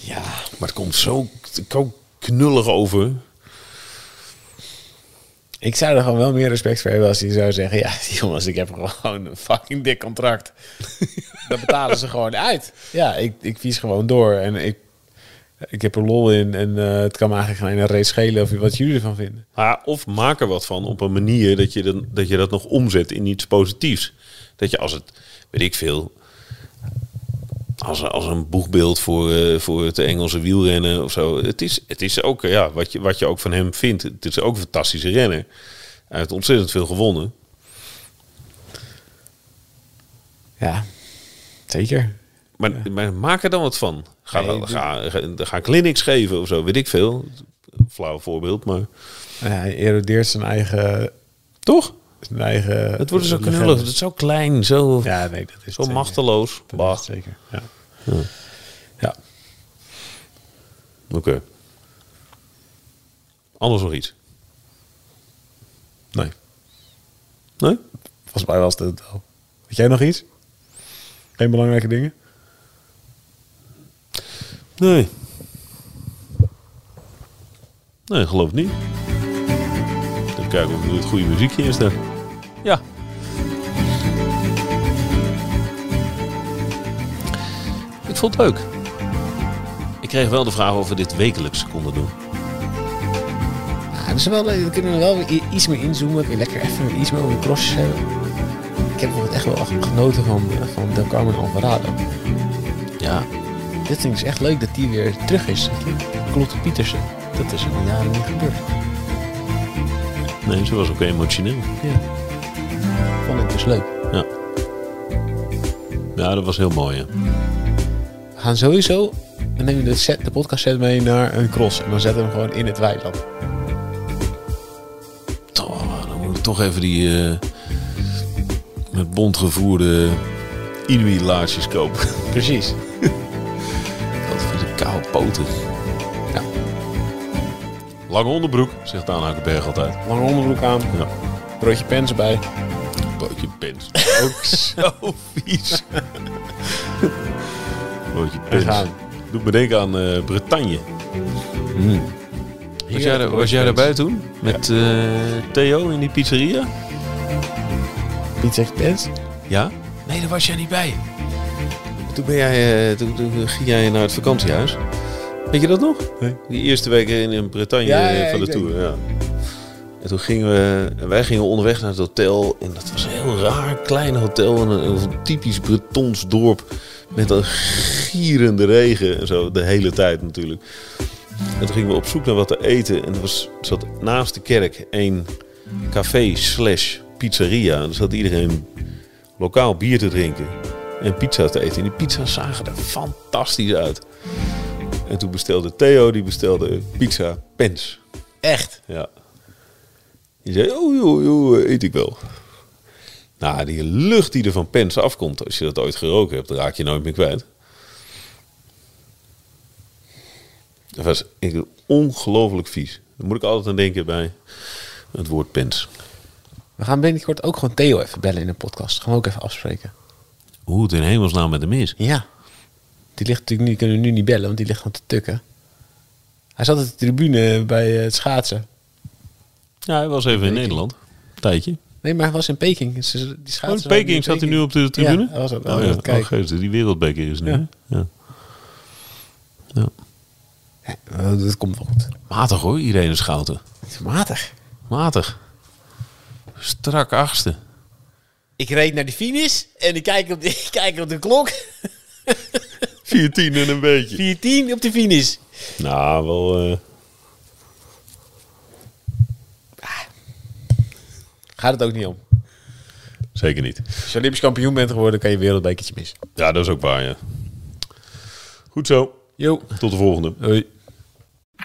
Ja. Maar het komt zo, zo knullig over. Ik zou er gewoon wel meer respect voor hebben als hij zou zeggen... Ja, jongens, ik heb gewoon een fucking dik contract. Dat betalen ze gewoon uit. Ja, ik, ik vies gewoon door en ik, ik heb er lol in. En eh, het kan me eigenlijk geen ene reet schelen of wat jullie ervan vinden. Maar of maak er wat van op een manier dat je, dan, dat je dat nog omzet in iets positiefs. Dat je als het, weet ik veel, als, als een boegbeeld voor, eh, voor het Engelse wielrennen of zo. Het is, het is ook, ja, wat je, wat je ook van hem vindt. Het is ook een fantastische renner. Hij heeft ontzettend veel gewonnen. Ja, zeker. Maar, maar maak er dan wat van. Ga, Nee, ga, ga, ga clinics geven of zo, weet ik veel. Flauw voorbeeld, maar Ja, hij erodeert zijn eigen... toch? Zijn eigen Het wordt zo legende. knullig, het is zo klein, zo, Ja, nee, dat is zo zeker. machteloos. Dat is zeker, ja. Ja. Oké. Anders nog iets? Nee, Nee? volgens mij was het wel. Weet jij nog iets? Geen belangrijke dingen? Nee. Nee, geloof het niet. Even kijken of er het goede muziekje in staat. Ja. Ik vond het leuk. Ik kreeg wel de vraag of we dit wekelijks konden doen. Ja, dus wel, we kunnen er wel i- iets meer inzoomen. Weer lekker even iets meer over de crossjes hebben. Ik heb bijvoorbeeld echt wel genoten van, van Del Carmen Alvarado. Ja. Dit vind ik dus echt leuk dat die weer terug is. Klotte Pietersen. Dat is de jaren niet gebeurd. Nee, ze was ook emotioneel. Ja. Vond ik dus leuk. Ja. Ja, dat was heel mooi. Ja. We gaan sowieso... Dan neem je de, set, de podcast set mee naar een cross. En dan zetten we hem gewoon in het weiland. Toch, dan moet ik toch even die eh, met bont gevoerde Inuit-laarsjes kopen. Precies. Poten. Ja. Lange onderbroek, zegt Daan Hakenberg altijd. Lange onderbroek aan. Ja. Broodje pens erbij. Broodje pens. Ook zo vies. Broodje We pens. gaan. Doet me denken aan eh, Bretagne. Was jij, er- was jij pens. erbij toen? Met eh, Theo in die pizzeria? Pizza pens? Ja? Nee, daar was jij niet bij. Toen, ben jij, eh, toen, toen ging jij naar het vakantiehuis. Weet je dat nog? Nee. Die eerste weken in Bretagne Ja, ja, eh, van de tour. Ja. En toen gingen we, wij gingen onderweg naar het hotel. En dat was een heel raar klein hotel. En een, een typisch Bretons dorp. Met een gierende regen en zo. De hele tijd natuurlijk. En toen gingen we op zoek naar wat te eten. En er was, zat naast de kerk een café slash pizzeria. En er zat iedereen lokaal bier te drinken. En pizza te eten. En die pizza's zagen er fantastisch uit. En toen bestelde Theo, die bestelde pizza pens. Echt? Ja. Die zei, oh joh, joh, eet ik wel. Nou, die lucht die er van pens afkomt, als je dat ooit geroken hebt, raak je nooit meer kwijt. Dat was ongelooflijk vies. Daar moet ik altijd aan denken bij het woord pens. We gaan binnenkort ook gewoon Theo even bellen in een podcast. Gaan we ook even afspreken. Hoe het in hemelsnaam met hem is. Ja. Die ligt natuurlijk nu, kunnen we nu niet bellen, want die ligt gewoon te tukken. Hij zat op de tribune bij eh, het schaatsen. Ja, hij was even in Nederland. Tijdje. Nee, maar hij was in Peking. Die Oh, in schaatsen Peking zat hij nu op de tribune? Ja, hij was Oh ja, het kijken. oh, geest, die wereldbeker is nu. Ja. Ja. Ja. Eh, dat komt wel goed. Matig hoor, Irene Schouten. Matig. Matig. Strak achtste. Ik reed naar de finish en ik kijk op de, ik kijk op de klok. 14 en een beetje. 4-10 op de finish. Nou, wel... eh, Gaat het ook niet om. zeker niet. Als je Olympisch kampioen bent geworden, kan je wereldbekertje missen. Ja, dat is ook waar, ja. Goed zo. Jo. Tot de volgende. Hoi.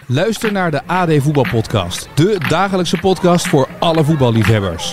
Luister naar de AD Voetbalpodcast. De dagelijkse podcast voor alle voetballiefhebbers.